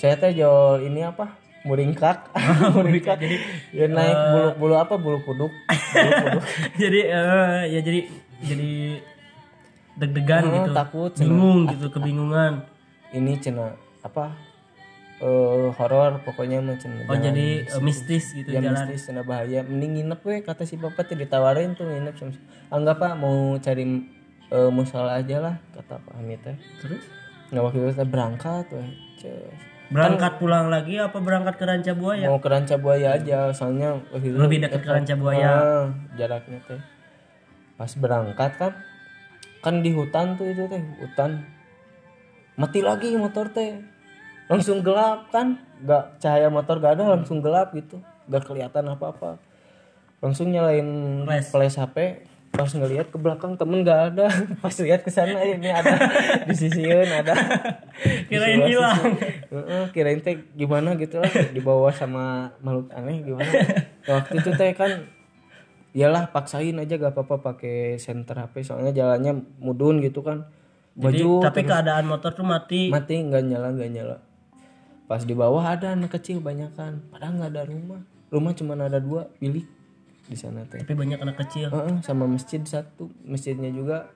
Saya teh jual ini apa muringkak. Muringkak. Jadi ya naik bulu bulu apa? Bulu kuduk bulu kuduk jadi eh, ya jadi jadi deg-degan Oh, gitu. takut, cenah. bingung gitu kebingungan. Ini cina apa? Eh horor pokoknya cina oh jadi eh, mistis gitu ya jalan. mistis cina bahaya. Mending nginep we kata si bapak tuh ditawarin tuh nginep sama anggap pak mau cari eh, musola aja lah kata Pak Hamid teh. Terus? Nggak waktu itu teh berangkat weh Ces. Berangkat pulang lagi apa berangkat ke Ranca Buaya? Mau ke Ranca Buaya aja soalnya itu lebih dekat ke Ranca Buaya. Ah, jaraknya teh. Pas berangkat kan kan di hutan tuh itu teh hutan. Mati lagi motor teh. Langsung gelap kan nggak cahaya motor gak ada langsung gelap gitu. Gak kelihatan apa apa langsung nyalain Flash. flash HP pas ngelihat ke belakang temen gak ada. Pas lihat ke sana eh, ini ada. Di sisiun ada. Kirain hilang sisi. Heeh, kirain teh gimana gitu lah dibawa sama makhluk aneh gimana. Waktu itu teh kan iyalah paksain aja gak apa-apa pakai senter HP soalnya jalannya mudun gitu kan. Jadi, baju tapi keadaan motor tuh mati. Mati nggak nyala nggak nyala. Pas di bawah ada anak kecil banyakan padahal nggak ada rumah. Rumah cuma ada dua bilik di sana teh. Tapi banyak anak kecil. Heeh, sama masjid satu. Masjidnya juga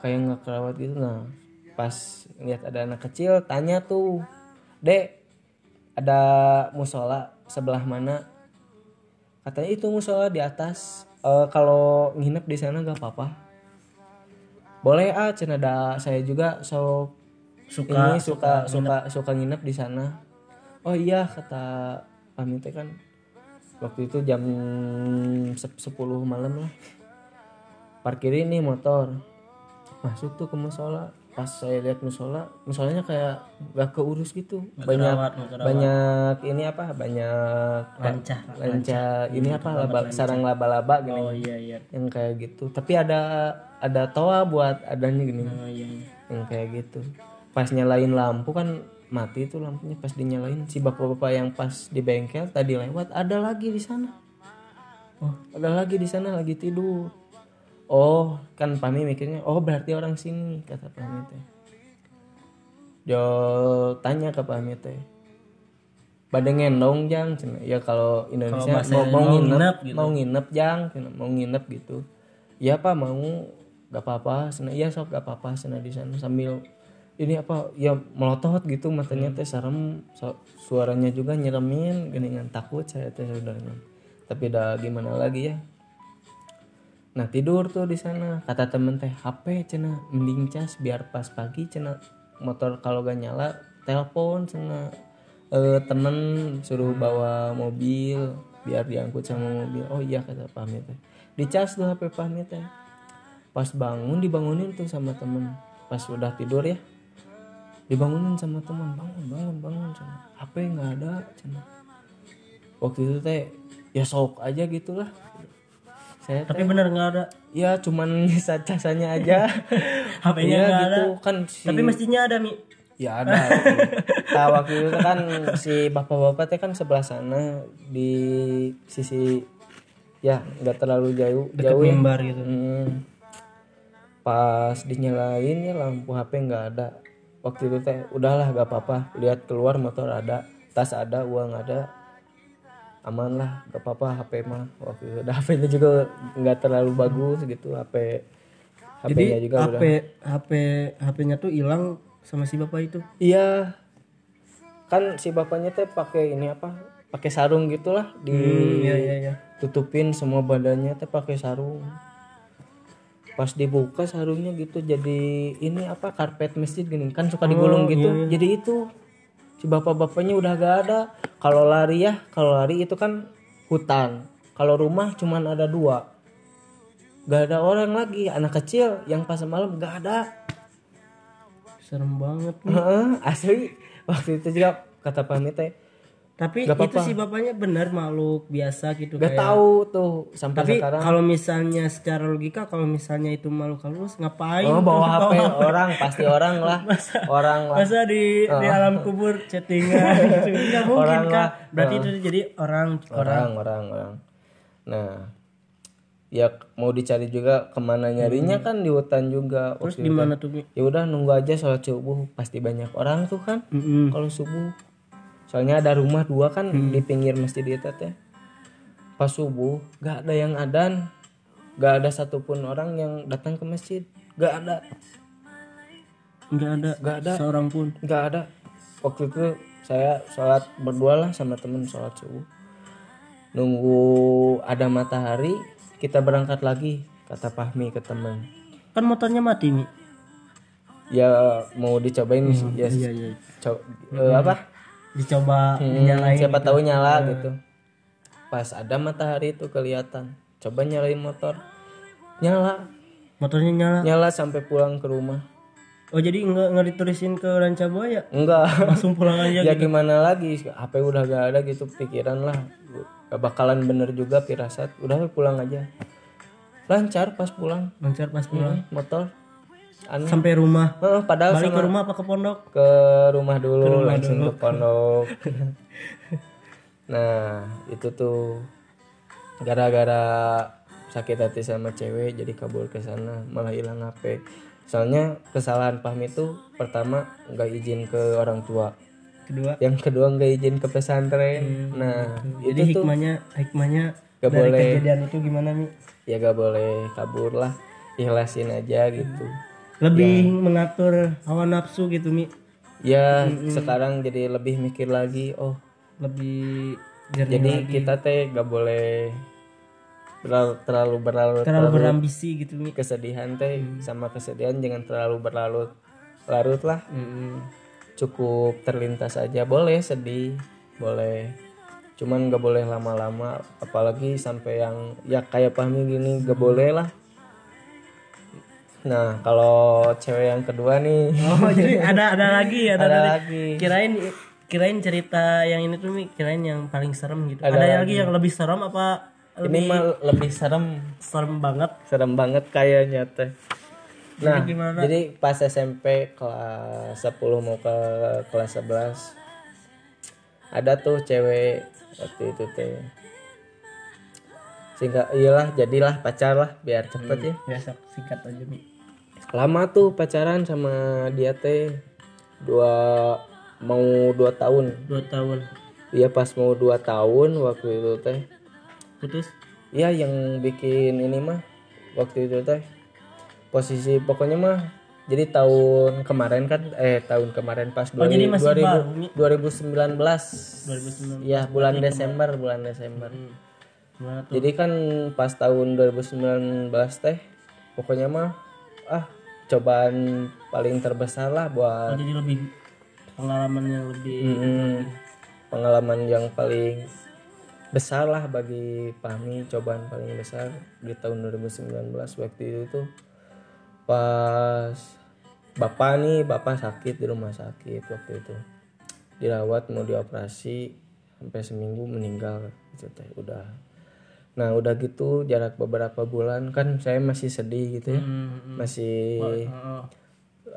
kayak nggak kerawat gitu. Nah pas lihat ada anak kecil tanya tuh dek ada musola sebelah mana? Katanya itu musola di atas. Eh, kalau nginep di sana nggak apa-apa. Boleh ah cina ada saya juga so suka ini suka suka suka nginep di sana. Oh iya kata kami teh kan waktu itu jam sep- 10 malam lah. Parkirin nih motor. Masuk tuh ke musola. Pas saya lihat musola musolanya kayak gak keurus gitu. Banyak banyak ini apa? Banyak Lancah, lanca ini apa? laba, sarang laba-laba gini. Oh iya iya. Yang kayak gitu. Tapi ada ada toa buat adanya gini. Oh iya, iya. yang kayak gitu. Pas nyalain lampu kan mati tuh lampunya pas dinyalain si bapak-bapak yang pas di bengkel tadi lewat ada lagi di sana. Oh ada lagi di sana lagi tidur. Oh kan Pami mikirnya oh berarti orang sini kata Pami teh. Jo tanya ke Pami teh. Pada ngendong jang cenah. ya kalau Indonesia bahasa mau, mau nginep, nginep gitu. mau nginep jang cenah. mau nginep gitu. Ya pak mau. Gak apa-apa sana iya sok gak apa-apa sana di sana sambil ini apa? Ya melotot gitu matanya teh serem. Suaranya juga nyeremin geningan takut saya teh saudaranya. Tapi udah gimana lagi ya? Nah tidur tuh di sana. Kata temen teh HP cina mending cas biar pas pagi cina. Motor kalau gak nyala telepon cina. Eh, temen suruh bawa mobil biar diangkut sama mobil. Oh iya kata pamit teh. Dicas tuh HP pamit teh. Pas bangun dibangunin tuh sama temen. Pas udah tidur ya dibangunin sama teman bangun bangun bangun cina HP nggak ada cina waktu itu teh ya sok aja gitulah. Saya tapi bener nggak ada? Ya cuman nyisa casannya aja. HP-nya Iya, nggak ada. gitu kan si tapi mestinya ada mi. Ya ada. Nah, waktu itu kan si bapak-bapak teh kan sebelah sana di sisi ya nggak terlalu jauh dekat jauh ya. mimbar gitu. Hmm. pas dinyalain ya lampu HP nggak ada waktu itu teh udahlah gak apa-apa. Lihat keluar motor ada tas ada uang ada. Aman lah gak apa-apa HP mah. Waktu itu. Dan HP-nya juga nggak terlalu bagus gitu HP HP-nya juga HP udah. HP HP-nya tuh hilang sama si bapak itu? Iya. Kan si bapaknya teh pakai ini apa? Pakai sarung gitulah di iya iya iya. tutupin semua badannya teh pakai sarung pas dibuka sarungnya gitu jadi ini apa karpet masjid gini kan suka digulung gitu. jadi itu si bapak-bapaknya udah gak ada. Kalau lari ya kalau lari itu kan hutan. Kalau rumah cuman ada dua. Gak ada orang lagi anak kecil yang pas malam gak ada. Serem banget Heeh, asli. Waktu itu juga kata pamit teh Tapi Gak itu sih bapaknya benar makhluk biasa gitu Gak kayak. tahu tuh sampai Tapi sekarang. kalau misalnya secara logika kalau misalnya itu makhluk halus ngapain? Oh bawa HP orang pasti orang lah, orang lah. Masa di di alam kubur chattingan gitu. Nggak mungkin Orang Kak. lah. Berarti itu jadi orang orang. orang orang orang nah ya mau dicari juga ke mana nyarinya kan di hutan juga Hmm. Terus di mana tuh? Ya udah nunggu aja sholat subuh pasti banyak orang tuh kan Mm-mm. kalau subuh soalnya ada rumah dua kan Hmm. di pinggir masjid itu teh pas subuh gak ada yang adan gak ada satupun orang yang datang ke masjid gak ada Nggak ada. Nggak ada. Seorang pun. gak ada waktu itu saya sholat berdua lah sama temen sholat subuh nunggu ada matahari kita berangkat lagi kata Pahmi ke temen Kan motornya mati Mi. ya mau dicobain ya Iya iya. co- eh, apa Dicoba Hmm, dinyalain. siapa tahu nyala gitu. Pas ada matahari itu kelihatan. Coba nyalain motor. Nyala. Motornya nyala. nyala sampai pulang ke rumah. Oh jadi nggak nggak ditulisin ke Rancabuaya? enggak. Langsung pulang aja. ya gimana lagi? HP udah gak ada gitu pikiran lah. Gak bakalan bener juga firasat. Udah pulang aja. Lancar pas pulang. Lancar pas pulang. motor aneh Sampai rumah. Heeh, padahal Balik ke rumah apa ke pondok? ke rumah dulu langsung ke pondok nah itu tuh gara-gara sakit hati sama cewek jadi kabur ke sana malah hilang HP soalnya kesalahan Pahmi itu pertama nggak izin ke orang tua Kedua. yang kedua nggak izin ke pesantren nah Jadi itu tuh hikmahnya hikmahnya Gak dari boleh. kejadian itu gimana Mi? ya gak boleh kabur lah ikhlasin aja gitu Lebih mengatur hawa nafsu gitu Mi. ya sekarang jadi lebih mikir lagi oh Lebih jernih jadi lagi. kita teh gak boleh berlalu, terlalu berlarut terlalu berambisi gitu Mi. kesedihan teh sama kesedihan jangan terlalu berlarut larut lah Mm-mm. cukup terlintas aja boleh sedih boleh cuman gak boleh lama-lama apalagi sampai yang ya kayak pahmi gini gak boleh lah nah kalau cewek yang kedua nih Oh jadi ada ada lagi ada, ada lagi. lagi Kirain kirain cerita yang ini tuh kirain yang paling serem gitu. Ada Ada, lagi yang lebih serem apa ini mah lebih serem serem banget? serem banget kayaknya teh nah Jadi gimana? jadi pas SMP kelas 10 mau ke kelas 11 ada tuh cewek waktu itu teh sehingga iyalah jadilah pacar lah biar cepet ya Biasa singkat aja Mi. Lama tuh pacaran sama dia teh dua mau dua tahun Dua tahun dia pas mau dua tahun waktu itu teh putus. Iya yang bikin ini mah waktu itu teh posisi pokoknya mah jadi tahun kemarin kan eh tahun kemarin pas Oh, jadi masih 2000, baru, Mi. 2019 2019. ya bulan Desember bulan Desember Hmm. Tuh? jadi kan pas tahun 2019 teh pokoknya mah ah cobaan paling terbesar lah Oh, buat jadi lebih pengalaman yang lebih mm, pengalaman yang paling besar lah bagi Pahmi cobaan paling besar di tahun 2019 waktu itu tuh pas bapak nih bapak sakit di rumah sakit waktu itu. Dirawat mau dioperasi sampai seminggu meninggal gitu teh udah nah udah gitu jarak beberapa bulan kan saya masih sedih gitu ya. Hmm, masih oh,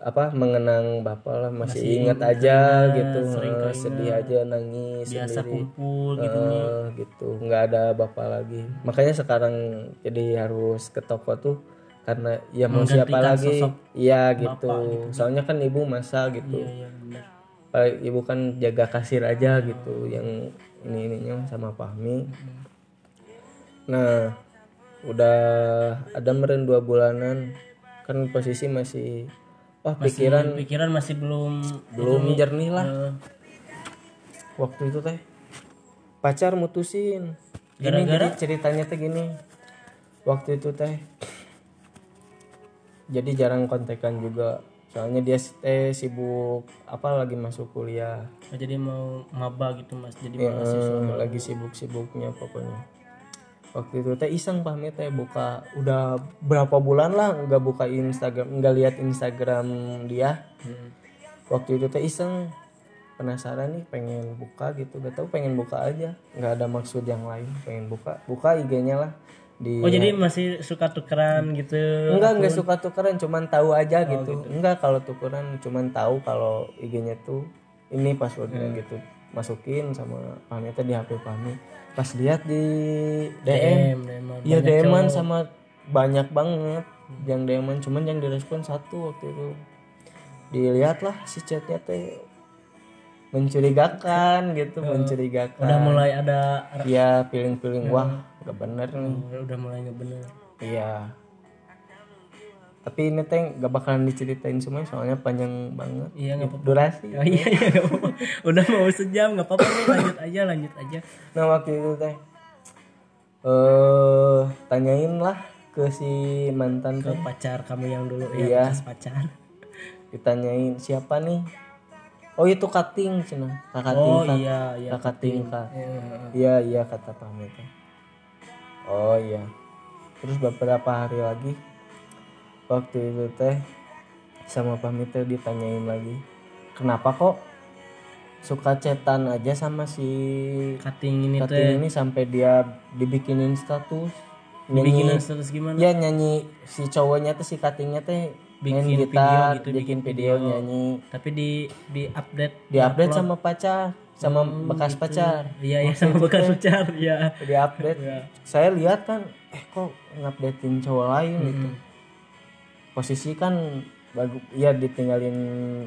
apa mengenang bapak lah masih, ingat aja gitu. eh, sedih aja nangis biasa sendiri. kumpul gitu. Eh, gitu. Nggak ada bapak lagi. Makanya sekarang jadi harus ke toko tuh karena ya mau siapa lagi? iya gitu. soalnya kan ibu masa gitu. Iya, benar. Paling ibu kan jaga kasir aja gitu yang ini ininya sama Pahmi nah udah ada meren dua bulanan. Kan posisi masih wah pikiran pikiran masih belum belum jernih lah. Eh, waktu itu teh pacar mutusin. Gini jadi ceritanya teh gini. Waktu itu teh jadi jarang kontekan juga. Soalnya dia teh sibuk apa lagi masuk kuliah. Oh, jadi mau maba gitu mas. Jadi Eh, mahasiswa. lagi sibuk-sibuknya pokoknya waktu itu teh iseng pamit teh buka udah berapa bulan lah nggak buka Instagram nggak lihat Instagram dia Hmm. waktu itu teh iseng penasaran nih pengen buka gitu gak tahu pengen buka aja nggak ada maksud yang lain pengen buka buka IG-nya lah di Oh jadi masih suka tukeran gitu. enggak enggak suka tukeran cuman tahu aja gitu. enggak kalau tukeran cuman tahu kalau IG-nya tuh ini passwordnya gitu masukin sama Pami teh di HP Pami pas lihat di DM DM, DM. Iya DM-an sama banyak banget yang DM-an cuman yang direspon satu waktu itu. Dilihatlah si chatnya teh mencurigakan gitu mencurigakan. Udah mulai ada Iya feeling-feeling wah gak bener nih. Udah mulai nggak bener. iya tapi ini teh gak bakalan diceritain semua soalnya panjang banget Iya nggak apa-apa. durasi Oh, iya iya apa-apa. Udah mau sejam nggak apa-apa nih lanjut aja lanjut aja. nah waktu itu teh eh tanyain lah ke si mantan Ke teh pacar kamu yang dulu ya Iya. bekas pacar. ditanyain siapa nih oh itu kating cina kakak Oh tingkat iya iya. kakak tingkat Iya. iya iya kata pamit oh iya terus beberapa hari lagi waktu itu teh sama pamit teh ditanyain lagi kenapa kok suka cetan aja sama si Cutting ini teh? kating ini sampai dia dibikinin status? Nyanyi status gimana? ya nyanyi si cowoknya tuh si katingnya teh Bikin gitar video gitu, bikin bikin video, video. nyanyi. Tapi di di update di update sama pacar sama bekas pacar. Iya iya sama bekas pacar ya. di update. Iya. saya lihat kan eh kok ngupdatein cowok lain? Gitu posisi kan bagus ya ditinggalin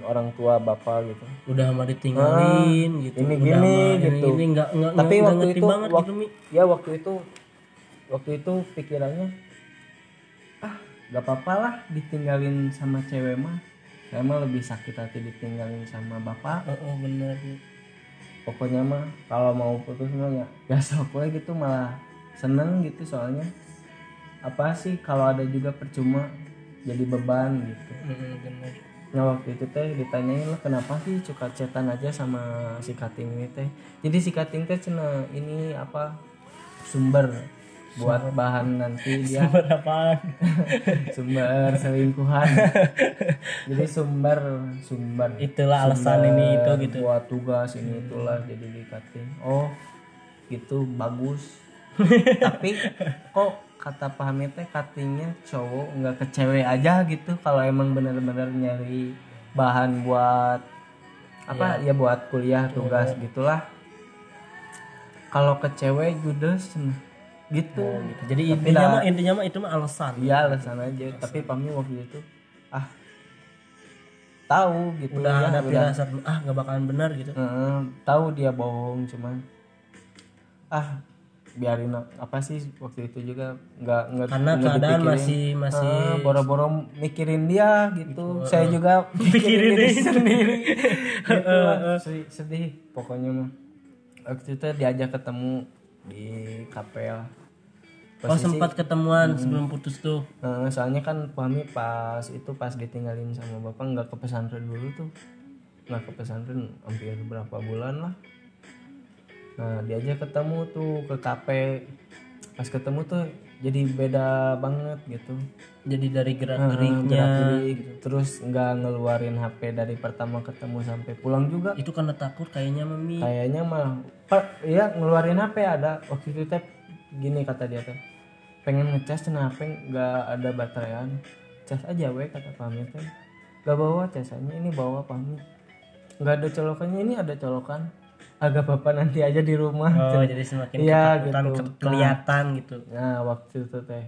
orang tua bapak gitu Udah mah ditinggalin gitu. ini Udah gini gitu. Ini enggak enggak tapi enggak waktu itu banget wak- gitu Mi. ya waktu itu waktu itu pikirannya ah gak apa-apa lah ditinggalin sama cewek mah saya mah lebih sakit hati ditinggalin sama bapak Oh, oh bener. Pokoknya mah kalau mau putus mah ya ya we gitu malah seneng gitu soalnya apa sih kalau ada juga percuma jadi beban gitu. Mm, bener. nah waktu itu teh ditanyain lah kenapa sih suka chatan aja sama si kating ini teh? Jadi si kating teh cina ini apa sumber buat bahan nanti dia Berapaan? sumber selingkuhan. Jadi sumber sumber. Itulah alasan Sumber ini itu gitu. buat tugas ini itulah jadi di cutting oh gitu bagus. Tapi kok kata Pak Hamid teh cuttingnya cowok nggak ke cewek aja gitu. Kalau emang bener-bener nyari bahan buat apa ya buat kuliah tugas gitulah. Kalau ke cewek judes nah, gitu Gitu. Jadi Tapi intinya mah intinya mah itu mah alasan. Iya alasan aja. Tapi Pami waktu itu ah tahu gitu. Udah ya, ada udah. firasat ah nggak bakalan benar gitu. Heeh, tahu dia bohong cuman ah biarin apa sih waktu itu juga nggak nggak Karena nggak keadaan dipikirin. masih masih Ah, boro-boro mikirin dia gitu. Saya juga Pikirin mikirin diri diri sendiri. gitu lah. Sedih, sedih pokoknya mah. Waktu itu diajak ketemu di kapel. Oh sempat ketemuan sebelum putus tuh. Nah, soalnya kan Pami pas itu pas ditinggalin sama bapak nggak ke pesantren dulu tuh nggak ke pesantren hampir berapa bulan lah nah diajak ketemu tuh ke kafe. Pas ketemu tuh jadi beda banget gitu. Jadi dari gerak geriknya. gerak-gerik, terus nggak ngeluarin HP dari pertama ketemu sampai pulang juga. Itu karena takut kayaknya mami. kayaknya mah iya ngeluarin HP ada. Waktu itu teh gini kata dia teh. Pengen ngecas HP nggak ada bateraian cas aja we kata pamit teh. Nggak bawa casannya ini bawa pamit nggak ada colokannya ini ada colokan agak bapak nanti aja di rumah. Oh jadi semakin Iya, ketakutan gitu. ke- kelihatan gitu. nah waktu itu teh.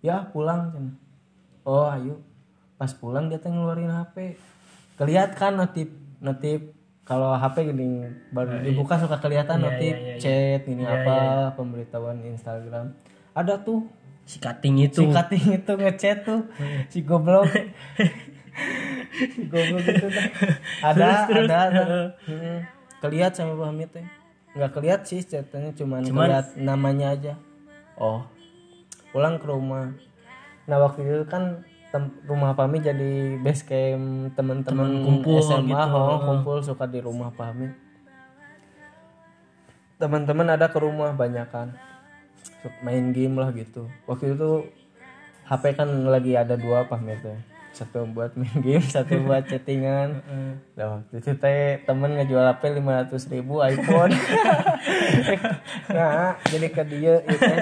Ya pulang oh ayo. Pas pulang dia teh ngeluarin HP kelihatan notif notif kalau HP gini baru dibuka suka kelihatan notif chat ini apa pemberitahuan Instagram. Ada tuh. Si cutting itu. si cutting itu ngechat tuh. Si goblok. Si goblok itu ada ada ada. Hmm. Kelihat sama Pak Hamid teh nggak kelihat sih chatnya cuman, kelihat namanya aja. Oh. Pulang ke rumah. Nah waktu itu kan rumah Pami jadi base camp teman-teman kumpul SMA gitu. oh, kumpul suka di rumah Pami teman-teman ada ke rumah banyak kan. Main game lah gitu. Waktu itu HP kan lagi ada dua Pami teh satu buat main game satu buat chattingan. Nah waktu itu teh temen ngejual HP 500 ribu iPhone. Nah jadi ke dia itu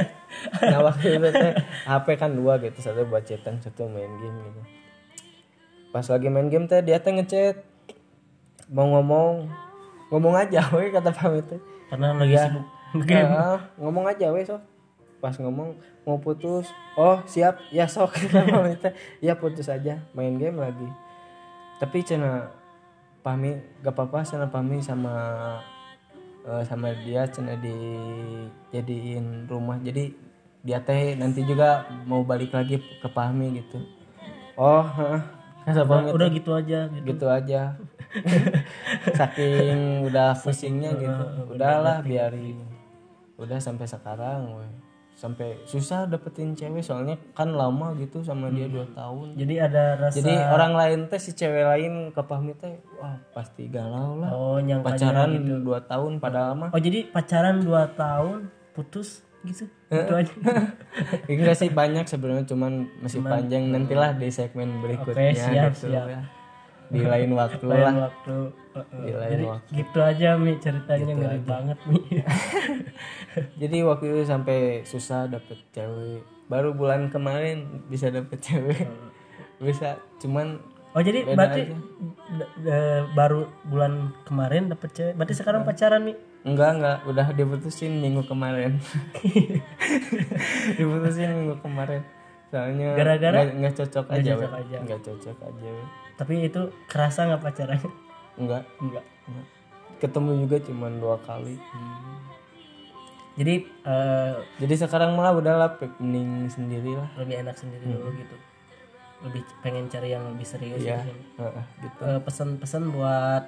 nah waktu itu teh HP kan dua gitu satu buat chatan satu main game gitu. Pas lagi main game teh dia teh ngechat. Mau ngomong ngomong aja we kata pamit teh karena lagi sibuk game. Ah, ngomong aja we sok pas ngomong mau putus. Oh siap. Ya sok. Ya putus aja. Main game lagi. Tapi cina pami gak apa-apa cina pami sama eh, sama dia cina dijadiin rumah. Jadi dia teh nanti juga mau balik lagi ke pami gitu. Oh kata pami udah gitu aja gitu. Gitu aja. Saking udah pusingnya gitu. udahlah biarin. Udah sampai sekarang we. Sampai susah dapetin cewek soalnya kan lama gitu sama dia dua tahun. Jadi ada rasa jadi orang lain teh si cewek lain ke pahmi teh wah pasti galau lah. Oh pacaran gitu. dua tahun padahal mah. Oh jadi pacaran 2 tahun putus gitu? Gitu aja. Enggak sih banyak sebenarnya cuman masih panjang. nantilah di segmen berikutnya siap, gitu siap. ya di lain waktu lain lah waktu Uh-uh. Di lain jadi waktu. gitu aja mi ceritanya ngeri banget mi Jadi waktu itu sampai susah dapet cewek. Baru bulan kemarin bisa dapet cewek. Bisa, cuman oh jadi Beda berarti d- baru bulan kemarin dapet cewek berarti sekarang pacaran mi enggak enggak udah diputusin minggu kemarin. diputusin minggu kemarin. Soalnya Gara-gara? nggak- cocok aja, cocok aja. Nggak cocok aja. Tapi itu kerasa nggak pacarannya Enggak, enggak. Ketemu juga cuman dua kali. jadi eh, Jadi sekarang malah udahlah mending sendiri lah. lebih enak sendiri dulu gitu lebih pengen cari yang lebih serius Iya, gitu. heeh, gitu. Eh, pesan-pesan buat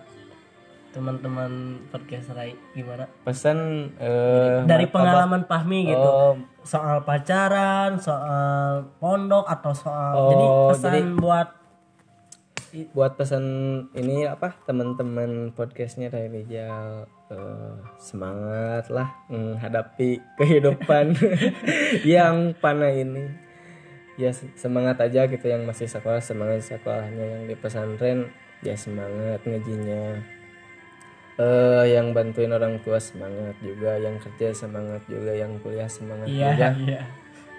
teman-teman podcast Rai gimana Pesan eh, dari martabak- pengalaman Pahmi gitu Oh, soal pacaran soal pondok atau soal Oh, jadi pesan buat buat pesan ini apa teman-teman podcastnya Ray Rijal eh, semangat lah menghadapi kehidupan yang panah ini. Ya se- semangat aja gitu yang masih sekolah semangat sekolahnya yang di pesantren ya semangat ngajinya. Eh yang bantuin orang tua semangat juga. Yang kerja semangat juga. Yang kuliah semangat iya juga. iya.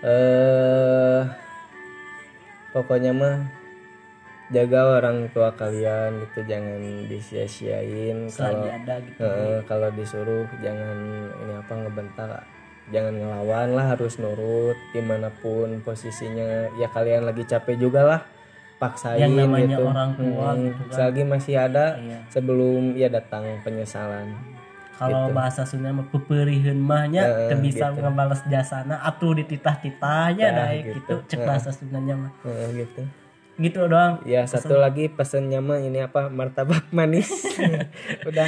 Eh pokoknya mah jaga orang tua kalian gitu jangan disia-siain kalau gitu eh, kalau disuruh jangan ini apa ngebentak jangan ngelawan lah harus nurut di mana pun posisinya ya kalian lagi capek juga lah paksain Yang namanya gitu orang tua Hmm, gitu kan. selagi masih ada Iya. sebelum ya datang penyesalan kalau bahasa Sunda mah mahnya Gitu. Teu bisa gitu. ngebales jasana atuh dititah-titahnya Nah, gitu. gitu cek bahasa Sundanya mah Eh, gitu gitu doang Ya satu lagi pesennya mah ini apa martabak manis. Udah.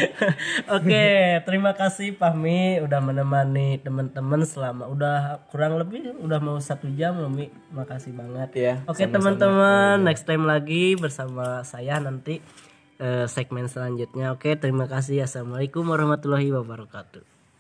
Oke, terima kasih Pahmi udah menemani teman-teman selama udah kurang lebih udah mau satu jam loh Mi. Makasih banget. Ya. Oke teman-teman, next time lagi bersama saya nanti eh, segmen selanjutnya. Oke, terima kasih. Assalamualaikum warahmatullahi wabarakatuh.